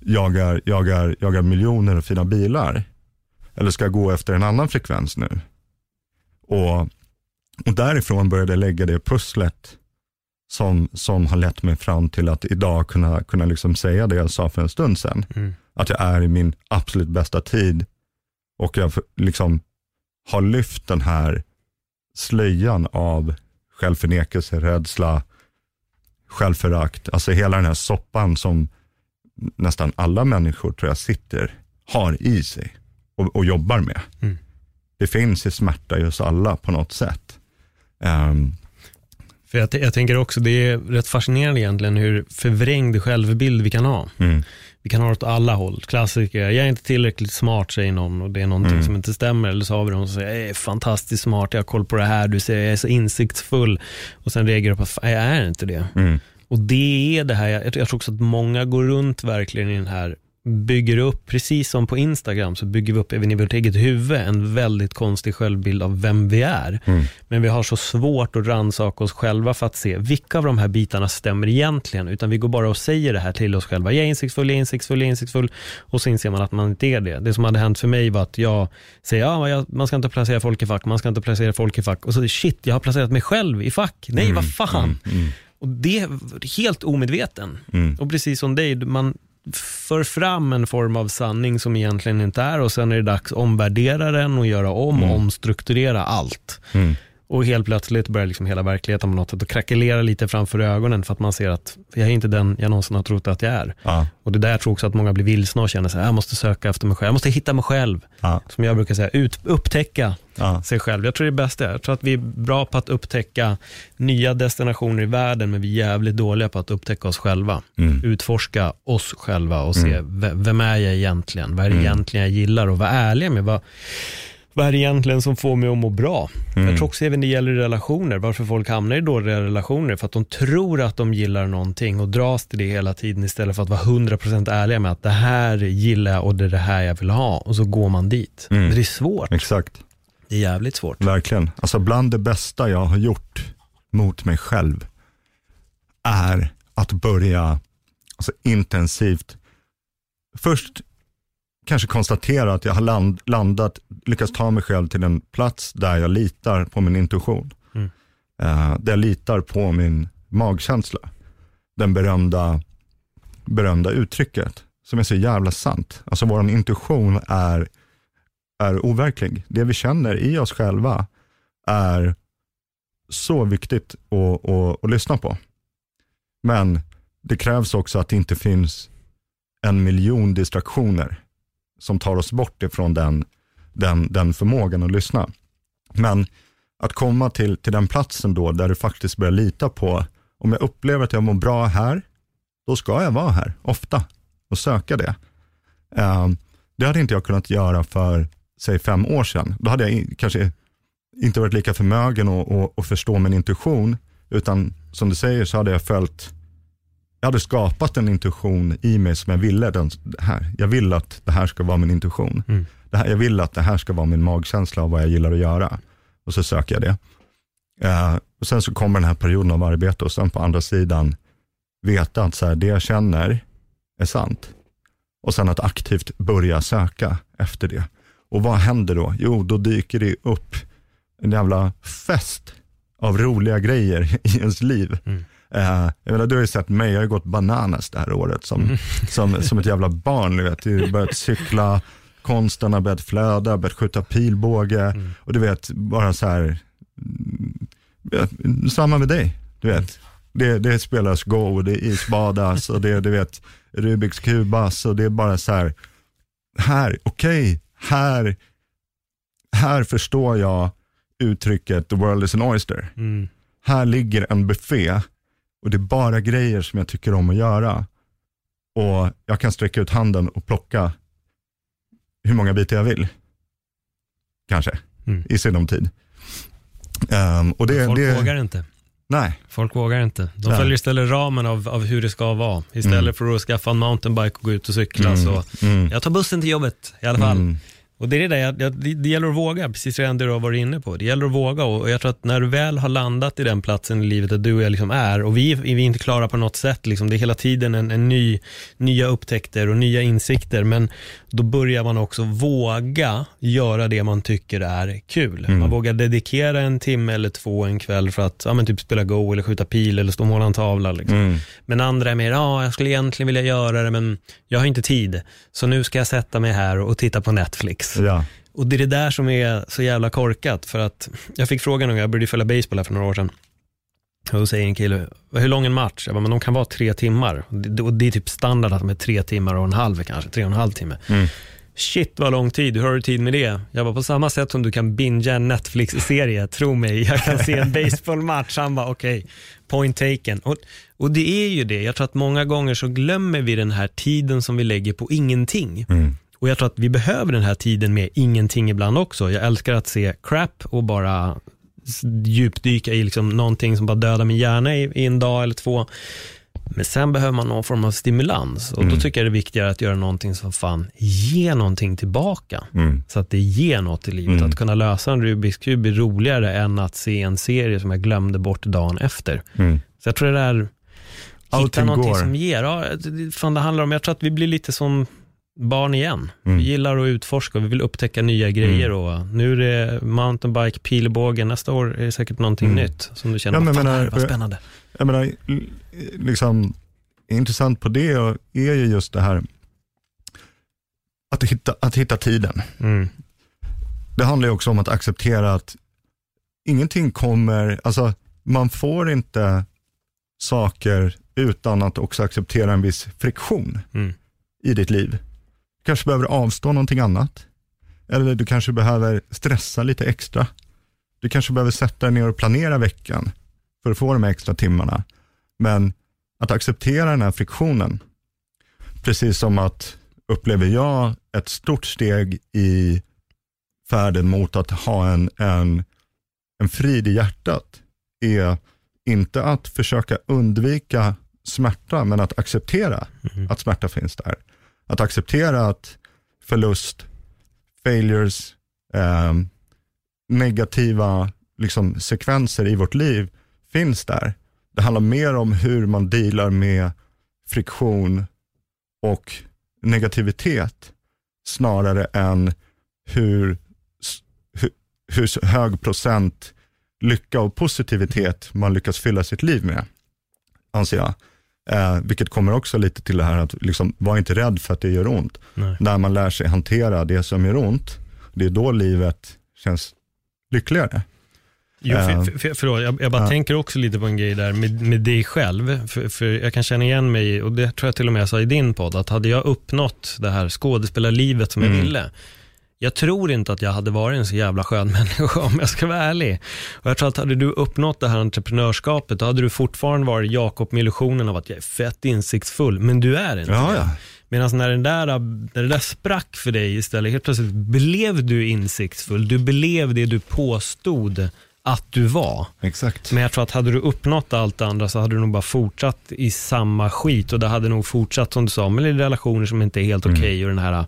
jagar, jagar, jagar miljoner och fina bilar? Eller ska jag gå efter en annan frekvens nu? Och, och därifrån började jag lägga det pusslet som, som har lett mig fram till att idag kunna, kunna liksom säga det jag sa för en stund sedan. Mm. Att jag är i min absolut bästa tid och jag liksom har lyft den här slöjan av självförnekelse, rädsla, självförakt. Alltså hela den här soppan som nästan alla människor tror jag sitter, har i sig och, och jobbar med. Mm. Det finns i smärta i oss alla på något sätt. Um, För jag, jag tänker också, det är rätt fascinerande egentligen hur förvrängd självbild vi kan ha. mm, Vi kan ha det åt alla håll. Klassiker, jag är inte tillräckligt smart säger någon och det är någonting Mm. som inte stämmer. Eller så har vi någon som säger, jag är fantastiskt smart, jag har koll på det här, du säger jag är så insiktsfull. Och sen reagerar du på, "Fan, jag är inte det. mm, Och det är det här, jag, jag tror också att många går runt verkligen i den här, bygger upp, precis som på Instagram, så bygger vi upp även i vårt eget huvud en väldigt konstig självbild av vem vi är. mm, Men vi har så svårt att rannsaka oss själva för att se vilka av de här bitarna stämmer egentligen, utan vi går bara och säger det här till oss själva. Jag är insiktsfull, jag är insiktsfull, jag är insiktsfull och så inser man att man inte är det. Det som hade hänt för mig var att jag säger, ja, man ska inte placera folk i fack, man ska inte placera folk i fack och så shit, jag har placerat mig själv i fack. Nej, vad fan. mm, Och det är helt omedveten. mm, Och precis som dig, man för fram en form av sanning som egentligen inte är och sen är det dags att omvärdera den och göra om och omstrukturera allt. mm, Och helt plötsligt börjar liksom hela verkligheten på något sätt att krackelera lite framför ögonen för att man ser att jag är inte den jag någonsin har trott att jag är. ja, Och det där jag tror också att många blir vilsna och känner här, jag måste söka efter mig själv, jag måste hitta mig själv. ja, Som jag brukar säga, ut, upptäcka ja, sig själv. Jag tror det är det bästa. Jag tror att vi är bra på att upptäcka nya destinationer i världen, men vi är jävligt dåliga på att upptäcka oss själva. mm, Utforska oss själva och se, v- vem är jag egentligen? Vad är det Mm. egentligen jag gillar? Och vara ärliga med vad, vad är det egentligen som får mig att må bra? Mm. Jag tror också även det gäller relationer, varför folk hamnar i dåliga relationer, för att de tror att de gillar någonting och dras till det hela tiden istället för att vara 100% ärliga med att det här gillar jag och det är det här jag vill ha och så går man dit. Mm. Det är svårt, exakt. det är jävligt svårt. Verkligen. Alltså bland det bästa jag har gjort mot mig själv är att börja alltså, intensivt, först kanske konstatera att jag har land, landat, lyckats ta mig själv till en plats där jag litar på min intuition. Mm. Eh, där jag litar på min magkänsla. Den berömda, berömda uttrycket som är så jävla sant. Alltså vår intuition är är overklig. Det vi känner i oss själva är så viktigt att, att, att lyssna på. Men det krävs också att det inte finns en miljon distraktioner som tar oss bort ifrån den, den, den förmågan att lyssna. Men att komma till, till den platsen då där du faktiskt börjar lita på, om jag upplever att jag mår bra här, då ska jag vara här ofta och söka det. Eh, det hade inte jag kunnat göra för, säg fem år sedan. Då hade jag kanske inte varit lika förmögen att, att förstå min intuition, utan som du säger så hade jag följt, jag hade skapat en intuition i mig som jag ville. Den, här. Jag vill att det här ska vara min intuition. Mm. Det här, jag vill att det här ska vara min magkänsla av vad jag gillar att göra. Och så söker jag det. Eh, och sen så kommer den här perioden av arbete och sen på andra sidan veta att så här, det jag känner är sant. Och sen att aktivt börja söka efter det. Och vad händer då? Jo, då dyker det upp en jävla fest av roliga grejer i ens liv. Mm. Eh, jag menar, du har ju sett mig, jag har ju gått bananas det här året som, som, som ett jävla barn. Du vet. Jag har börjat cykla, konsten har börjat flöda, börjat skjuta pilbåge och du vet, bara så här, mm, samma med dig. Du vet. Det, det spelas Go, det är isbadas och det du vet, Rubiks kubas och det är bara så här, här, okej, här, här förstår jag uttrycket the world is an oyster. Mm. Här ligger en buffé och det är bara grejer som jag tycker om att göra. Och jag kan sträcka ut handen och plocka hur många bitar jag vill. Kanske, Mm. i sinom tid. Ehm, och det, Folk det, vågar inte. Nej, Folk vågar inte. De Nej. följer istället ramen av, av hur det ska vara. Istället Mm. för att skaffa en mountainbike och gå ut och cykla Mm, så, mm, jag tar bussen till jobbet i alla fall. Och det är det där, det, det gäller att våga, precis det du har varit inne på. Det gäller att våga och jag tror att när du väl har landat i den platsen i livet där du och jag liksom är, och vi, vi är inte klara på något sätt, liksom, det är hela tiden en, en ny, nya upptäckter och nya insikter, men då börjar man också våga göra det man tycker är kul. Mm. Man vågar dedikera en timme eller två en kväll för att ja, men typ spela Go eller skjuta pil eller stå och måla en tavla. Liksom. Mm. Men andra är mer, ja, jag skulle egentligen vilja göra det, men jag har inte tid. Så nu ska jag sätta mig här och titta på Netflix. Ja. Och det är det där som är så jävla korkat. För att jag fick frågan jag började följa baseball här för några år sedan. Och då säger en kille, hur lång en match? Jag bara, men de kan vara tre timmar. Och det, är typ standard att de är tre timmar och en halv kanske, tre och en halv timme. Mm. Shit vad lång tid, hur har du tid med det? Jag var på samma sätt som du kan bingea en Netflix-serie, tro mig, jag kan se en baseballmatch. Han bara, okej, point taken. Och, och det är ju det, jag tror att många gånger så glömmer vi den här tiden som vi lägger på ingenting. Mm. Och jag tror att vi behöver den här tiden med ingenting ibland också. Jag älskar att se crap och bara djupdyka i liksom någonting som bara dödar min hjärna i, i en dag eller två. Men sen behöver man någon form av stimulans och då tycker jag det är viktigare att göra någonting som fan ger någonting tillbaka. Mm. Så att det ger något i livet. Mm. Att kunna lösa en Rubiks kub är roligare än att se en serie som jag glömde bort dagen efter. Mm. Så jag tror det där, hitta någonting går. som ger. Ja, fan det handlar om, jag tror att vi blir lite som barn igen. Mm. Vi gillar att utforska och vi vill upptäcka nya grejer. Och nu är det mountainbike, pilbåge, nästa år är det säkert någonting Mm. nytt som du känner, Ja, men fan, menar- var spännande. Jag menar, liksom, intressant på det är ju just det här att hitta, att hitta tiden. Mm. Det handlar ju också om att acceptera att ingenting kommer, alltså man får inte saker utan att också acceptera en viss friktion Mm. i ditt liv. Kanske behöver avstå någonting annat. Eller du kanske behöver stressa lite extra. Du kanske behöver sätta dig ner och planera veckan för att få de här extra timmarna. Men att acceptera den här friktionen, precis som att upplever jag ett stort steg i färden mot att ha en, en, en frid i hjärtat, är inte att försöka undvika smärta, men att acceptera Mm. att smärta finns där. Att acceptera att förlust, failures, eh, negativa liksom, sekvenser i vårt liv finns där. Det handlar mer om hur man dealar med friktion och negativitet snarare än hur, hur, hur hög procent lycka och positivitet man lyckas fylla sitt liv med, anser jag. Eh, vilket kommer också lite till det här att liksom, var inte rädd för att det gör ont. Nej. När man lär sig hantera det som gör ont, det är då livet känns lyckligare. Jo, Eh, för, för, förlåt, jag, jag bara ja. tänker också lite på en grej där med, med dig själv. För, för jag kan känna igen mig, och det tror jag till och med jag sa i din podd, att hade jag uppnått det här skådespelarlivet som jag Mm. ville, jag tror inte att jag hade varit en så jävla skön människa om jag ska vara ärlig. Och jag tror att hade du uppnått det här entreprenörskapet, då hade du fortfarande varit Jakob med illusionen av att jag är fett insiktsfull, men du är inte Ja, ja. Medan när, den där, när det där sprack för dig istället, helt plötsligt blev du insiktsfull. Du blev det du påstod att du var. Exakt. Men jag tror att hade du uppnått allt det andra så hade du nog bara fortsatt i samma skit och det hade nog fortsatt som du sa, med relationer som inte är helt okej och den här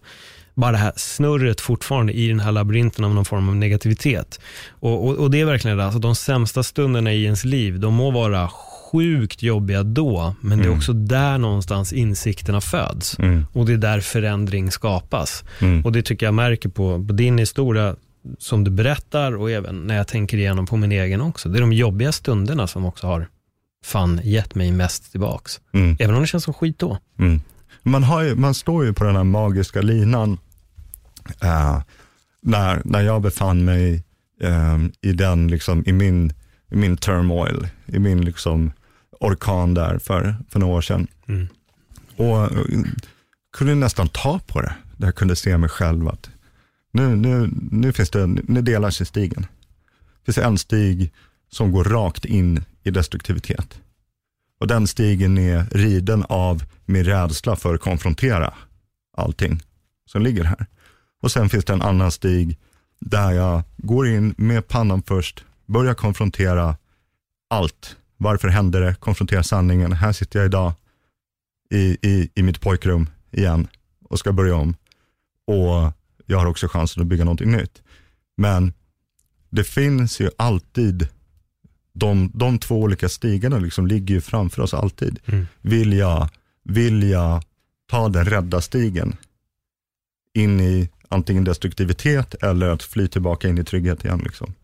bara det här snurret fortfarande i den här labyrinten av någon form av negativitet. Och, och, och det är verkligen det, alltså de sämsta stunderna i ens liv, de må vara sjukt jobbiga då, men det är också där någonstans insikterna föds. Mm. Och det är där förändring skapas. Mm. Och det tycker jag märker på, på din historia, som du berättar och även när jag tänker igenom på min egen också. Det är de jobbiga stunderna som också har fan gett mig mest tillbaks. Mm. Även om det känns som skit då. Mm. Man, har ju, man står ju på den här magiska linan eh, när, när jag befann mig eh, i, den, liksom, i, min, i min turmoil, i min liksom, orkan där för, för några år sedan. Mm. Och eh, kunde nästan ta på det, där jag kunde se mig själv att nu, nu, nu, finns det, nu delar sig stigen. Det finns en stig som går rakt in i destruktivitet. Och den stigen är riden av min rädsla för att konfrontera allting som ligger här. Och sen finns det en annan stig där jag går in med pannan först, börjar konfrontera allt. Varför hände det? Konfrontera sanningen. Här sitter jag idag i, i, i mitt pojkrum igen och ska börja om. Och jag har också chansen att bygga någonting nytt. Men det finns ju alltid, de, de två olika stigarna liksom ligger ju framför oss alltid. Mm. Vill, jag, vill jag ta den rädda stigen in i antingen destruktivitet eller att fly tillbaka in i trygghet igen. Liksom.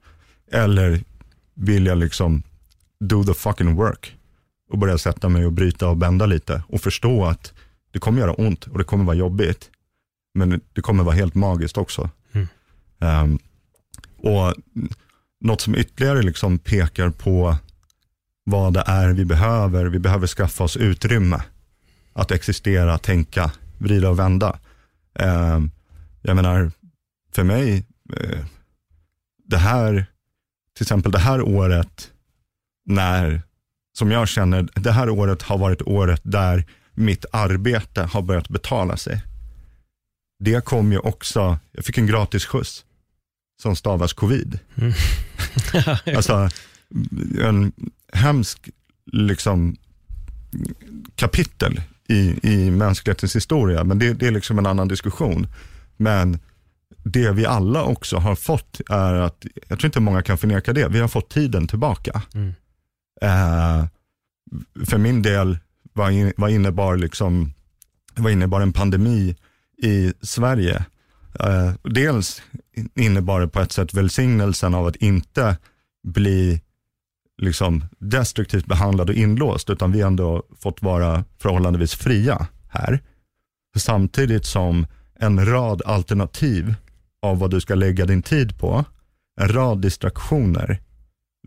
Eller vill jag liksom do the fucking work och börja sätta mig och bryta och bända lite och förstå att det kommer göra ont och det kommer vara jobbigt. Men det kommer vara helt magiskt också. Mm. Um, och något som ytterligare liksom pekar på vad det är vi behöver. Vi behöver skaffa oss utrymme att existera, tänka, vrida och vända. Um, jag menar, för mig, eh, det här, till exempel det här året, när, som jag känner, det här året har varit året där mitt arbete har börjat betala sig. Det kom ju också, jag fick en gratis skjuts som stavas covid. Mm. alltså, en hemsk liksom, kapitel i, i mänsklighetens historia, men det, det är liksom en annan diskussion. Men det vi alla också har fått är att, jag tror inte många kan förneka det, vi har fått tiden tillbaka. Mm. Eh, för min del, vad, in, vad, innebar liksom, vad innebar en pandemi i Sverige? Eh, dels innebar det på ett sätt välsignelsen av att inte bli liksom destruktivt behandlad och inlåst, utan vi har ändå fått vara förhållandevis fria här. Samtidigt som en rad alternativ av vad du ska lägga din tid på, en rad distraktioner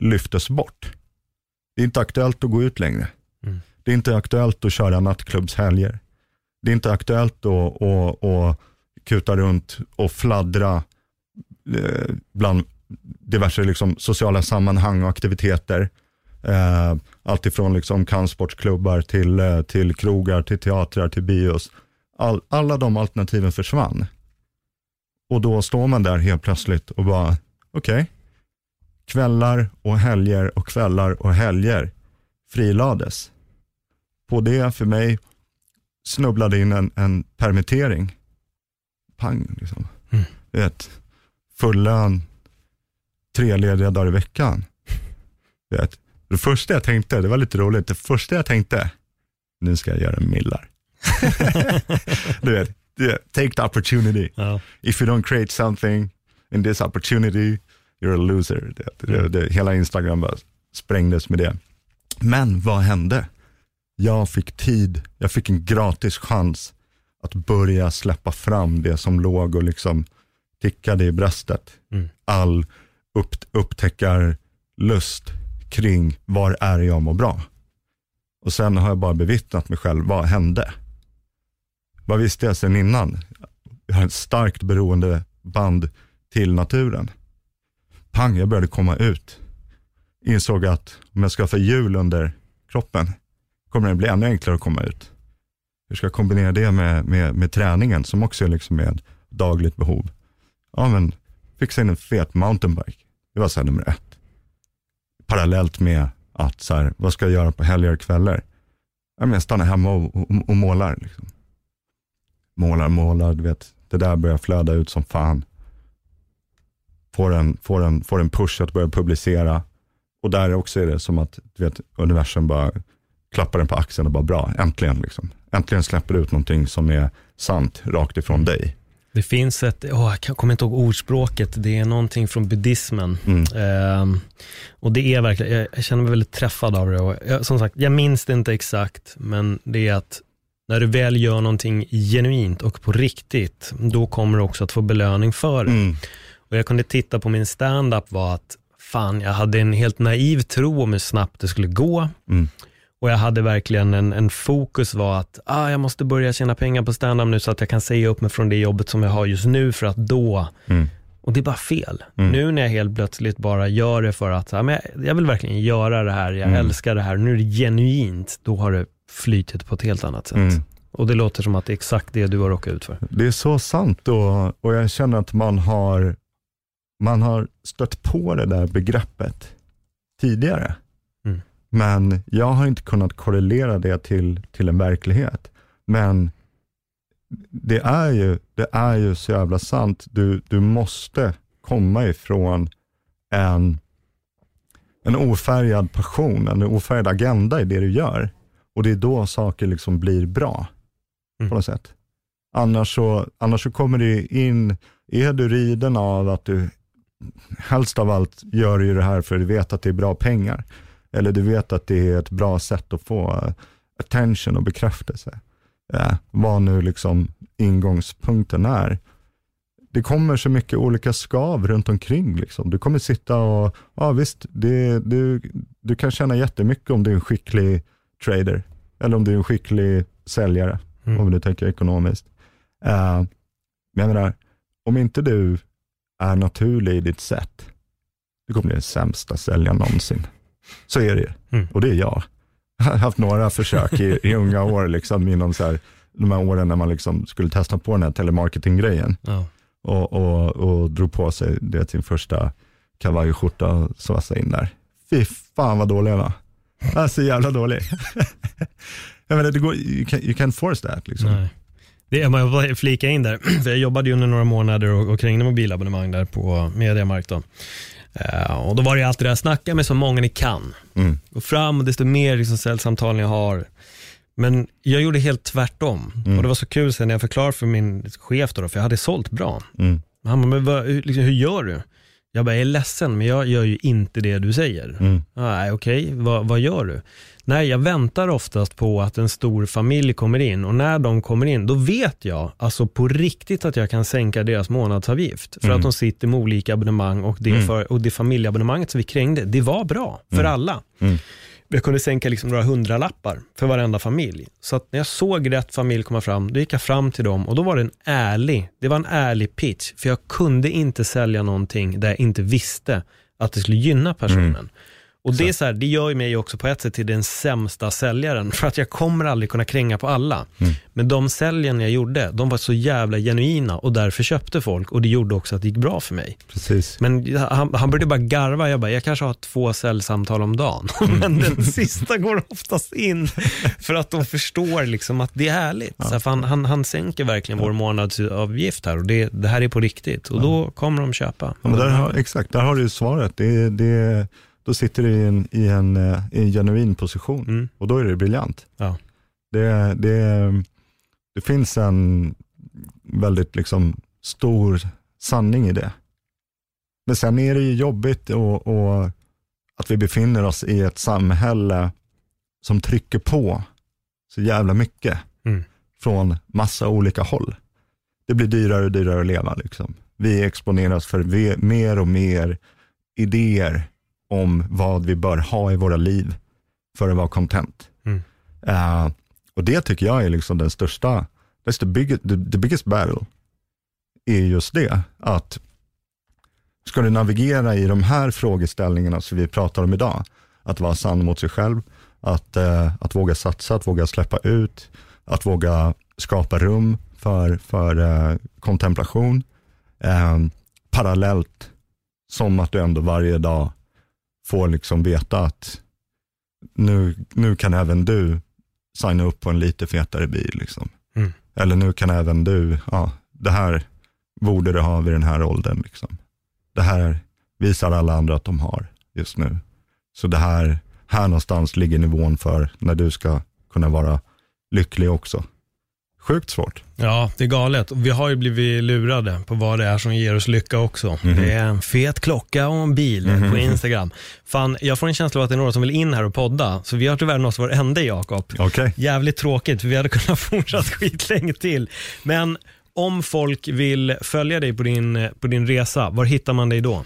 lyftes bort. Det är inte aktuellt att gå ut längre. Mm. Det är inte aktuellt att köra nattklubbshelger. Det är inte aktuellt att, att, att kuta runt och fladdra eh, bland diverse liksom, sociala sammanhang och aktiviteter. Eh, Alltifrån liksom kampsportsklubbar till, eh, till krogar, till teatrar, till bios. All, alla de alternativen försvann. Och då står man där helt plötsligt och bara, okej, okay. kvällar och helger och kvällar och helger frilades. På det för mig snubblade in en, en permittering. Pang, liksom. Mm. Vet, full lön, tre lediga dagar i veckan. Vet, det första jag tänkte, det var lite roligt, det första jag tänkte, nu ska jag göra millar. du vet, take the opportunity. Ja. If you don't create something in this opportunity, you're a loser. Det, det, det, hela Instagram bara sprängdes med det. Men vad hände? Jag fick tid, jag fick en gratis chans att börja släppa fram det som låg och liksom tickade i bröstet. Mm. All upp, upptäckarlust kring var är jag mår bra. Och sen har jag bara bevittnat mig själv, vad hände? Vad visste jag sedan innan? Jag har ett starkt beroende band till naturen. Pang, jag började komma ut. Insåg att om jag ska få hjul under kroppen kommer det bli ännu enklare att komma ut. Hur ska jag kombinera det med, med, med träningen som också är liksom ett dagligt behov? Ja, men fixa in en fet mountainbike. Det var så här nummer ett. Parallellt med att så här, vad ska jag göra på helger och kvällar? Ja, men jag stannar hemma och, och, och målar. Liksom. Målar, målar, du vet. Det där börjar flöda ut som fan. Får en, får en, får en push att börja publicera. Och där också är det som att du vet, universum bara klappar den på axeln och bara bra, äntligen. Liksom. Äntligen släpper du ut någonting som är sant, rakt ifrån dig. Det finns ett, oh, jag kommer inte ihåg ordspråket, det är någonting från buddhismen. Mm. Ehm, och det är verkligen, jag, jag, känner mig väldigt träffad av det. Och jag, som sagt, jag minns det inte exakt, men det är att när du väl gör någonting genuint och på riktigt, då kommer du också att få belöning för det. Mm. Och jag kunde titta på min stand-up var att fan, jag hade en helt naiv tro om hur snabbt det skulle gå. Mm. Och jag hade verkligen en, en fokus var att ah, jag måste börja tjäna pengar på stand-up nu så att jag kan säga upp mig från det jobbet som jag har just nu för att då, Mm. och det är bara fel. Mm. Nu när jag helt plötsligt bara gör det för att, ah, men jag, jag vill verkligen göra det här, jag Mm. älskar det här, nu är det genuint, då har det flytit på ett helt annat sätt. Mm. Och det låter som att det är exakt det du har råkat ut för. Det är så sant och, och jag känner att man har, man har stött på det där begreppet tidigare. Mm. Men jag har inte kunnat korrelera det till, till en verklighet. Men det är ju, det är ju så jävla sant. Du, du måste komma ifrån en, en ofärgad passion, en ofärgad agenda i det du gör. Och det är då saker liksom blir bra Mm. på något sätt. Annars så, annars så kommer det in, är du riden av att du helst av allt gör ju det här för du vet att det är bra pengar. Eller du vet att det är ett bra sätt att få attention och bekräftelse. Eh, vad nu liksom ingångspunkten är. Det kommer så mycket olika skav runt omkring. Liksom. Du kommer sitta och, ja visst, det, du, du kan tjäna jättemycket om du är en skicklig trader. Eller om du är en skicklig säljare, Mm. om du tänker ekonomiskt. Eh, men jag menar, om inte du är naturlig i ditt sätt, du kommer bli den sämsta säljaren någonsin. Så är det ju. Mm. Och det är jag. Jag har haft några försök i, i unga år, liksom, inom så här, de här åren när man liksom skulle testa på den här telemarketing-grejen Ja. och, och, och drog på sig det, sin första kavajskjorta och svassa in där. Fy fan vad dålig jag var. Jag så jävla dålig. jag menar, det går, you, can, you can't force that. Liksom. Nej. Det är, man bara flika in där, för jag jobbade ju under några månader och, och kringde mobilabonnemang där på Mediamarkt. Då. Och då var det alltid det här, snacka med så många ni kan. Mm. Gå fram och desto mer liksom säljsamtal ni har. Men jag gjorde helt tvärtom. Mm. Och det var så kul sen när jag förklarade för min chef, då, för jag hade sålt bra. Mm. Han bara, men vad, liksom, hur gör du? Jag bara, jag är ledsen, men jag gör ju inte det du säger. Mm. Nej, okej, vad, vad gör du? Nej, jag väntar oftast på att en stor familj kommer in och när de kommer in, då vet jag alltså på riktigt att jag kan sänka deras månadsavgift. För Mm. att de sitter med olika abonnemang och det, Mm. för, och det familjeabonnemanget som vi krängde, det var bra för Mm. alla. Jag kunde sänka liksom några hundralappar för varenda familj. Så att när jag såg rätt familj komma fram, då gick jag fram till dem och då var det en ärlig, det var en ärlig pitch. För jag kunde inte sälja någonting där jag inte visste att det skulle gynna personen. Mm. Och det, är så här, det gör mig också på ett sätt till den sämsta säljaren, för att jag kommer aldrig kunna kränga på alla. Mm. Men de säljen jag gjorde, de var så jävla genuina och därför köpte folk och det gjorde också att det gick bra för mig. Precis. Men han, han började bara garva, jag bara, jag kanske har två säljsamtal om dagen. Men den sista går oftast in för att de förstår liksom att det är härligt. Så här, han, han, han sänker verkligen vår månadsavgift här och det, det här är på riktigt. Och då kommer de köpa. Ja, men där har, exakt, där har du ju svaret. Det, det, då sitter du i en, i en, eh, i en genuin position Mm. och då är det briljant. Ja. Det, det, det finns en väldigt liksom stor sanning i det. Men sen är det ju jobbigt och, och att vi befinner oss i ett samhälle som trycker på så jävla mycket Mm. från massa olika håll. Det blir dyrare och dyrare att leva. Liksom. Vi exponeras för mer och mer idéer om vad vi bör ha i våra liv för att vara content. Mm. Eh, och det tycker jag är liksom den största, that's the biggest, the, the biggest battle, är just det, att ska du navigera i de här frågeställningarna som vi pratar om idag, att vara sann mot sig själv, att, eh, att våga satsa, att våga släppa ut, att våga skapa rum för, för eh, kontemplation, parallellt som att du ändå varje dag får liksom veta att nu, nu kan även du signa upp på en lite fetare bil. Liksom. Mm. Eller nu kan även du, ja, det här borde du ha vid den här åldern. Liksom. Det här visar alla andra att de har just nu. Så det här, här någonstans ligger nivån för när du ska kunna vara lycklig också. Sjukt svårt. Ja, det är galet. Vi har ju blivit lurade på vad det är som ger oss lycka också. Mhm. Det är en fet klocka och en bil Mhm. på Instagram. Fan, jag får en känsla av att det är några som vill in här och podda, så vi har tyvärr nått vår ände Jakob. Okej. Jävligt tråkigt, för vi hade kunnat fortsätta skitlänge till. Men om folk vill följa dig på din, på din resa, var hittar man dig då?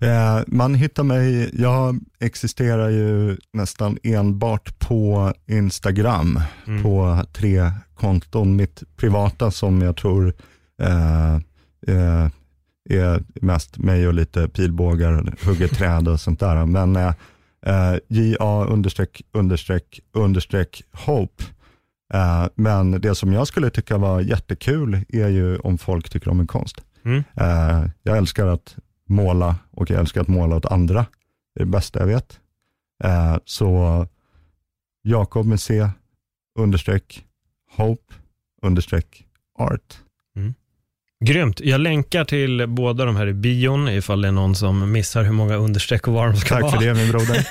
Eh, man hittar mig, jag existerar ju nästan enbart på Instagram, Mm. på tre konton. Mitt privata som jag tror eh, eh, är mest mig och lite pilbågar, hugger träd och sånt där. Men eh, eh, JA understreck understreck understreck hope. Eh, men det som jag skulle tycka var jättekul är ju om folk tycker om min konst. Mm. Eh, jag älskar att måla och jag älskar att måla åt andra. Det är det bästa jag vet. Eh, så Jakob med C, understreck, hope, understreck, art. Grymt. Jag länkar till båda de här i bion ifall det är någon som missar hur många understreck och var de ska Tack vara. för det min broder.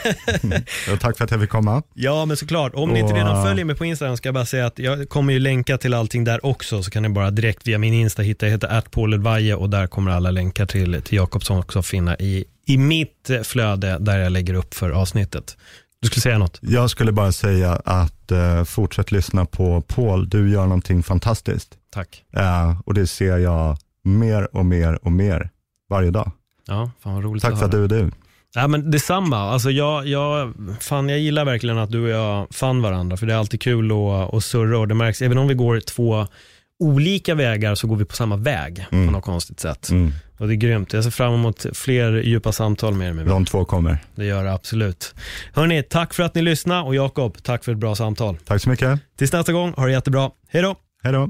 och tack för att jag fick komma. Ja, men såklart. Om ni inte Och- redan följer mig på Instagram ska jag bara säga att jag kommer ju länka till allting där också, så kan ni bara direkt via min Insta hitta, jag heter @pauledvaje och där kommer alla länkar till, till Jakobsson också finna i, i mitt eh, flöde där jag lägger upp för avsnittet. Du skulle säga något? Jag skulle bara säga att eh, fortsätt lyssna på Paul. Du gör någonting fantastiskt. Tack. Eh, och det ser jag mer och mer och mer varje dag. Ja, fan vad roligt Tack att för att du är du. Ja, men detsamma. Alltså jag, jag, fan, jag gillar verkligen att du och jag fann varandra, för det är alltid kul att, att surra och det märks, även om vi går två olika vägar så går vi på samma väg på något konstigt sätt. Mm. Och det är grymt. Jag ser fram emot fler djupa samtal med er. Med mig. De två kommer. Det gör det absolut. Hörni, tack för att ni lyssnade och Jakob, tack för ett bra samtal. Tack så mycket. Tills nästa gång, ha det jättebra. Hej då! Hej då.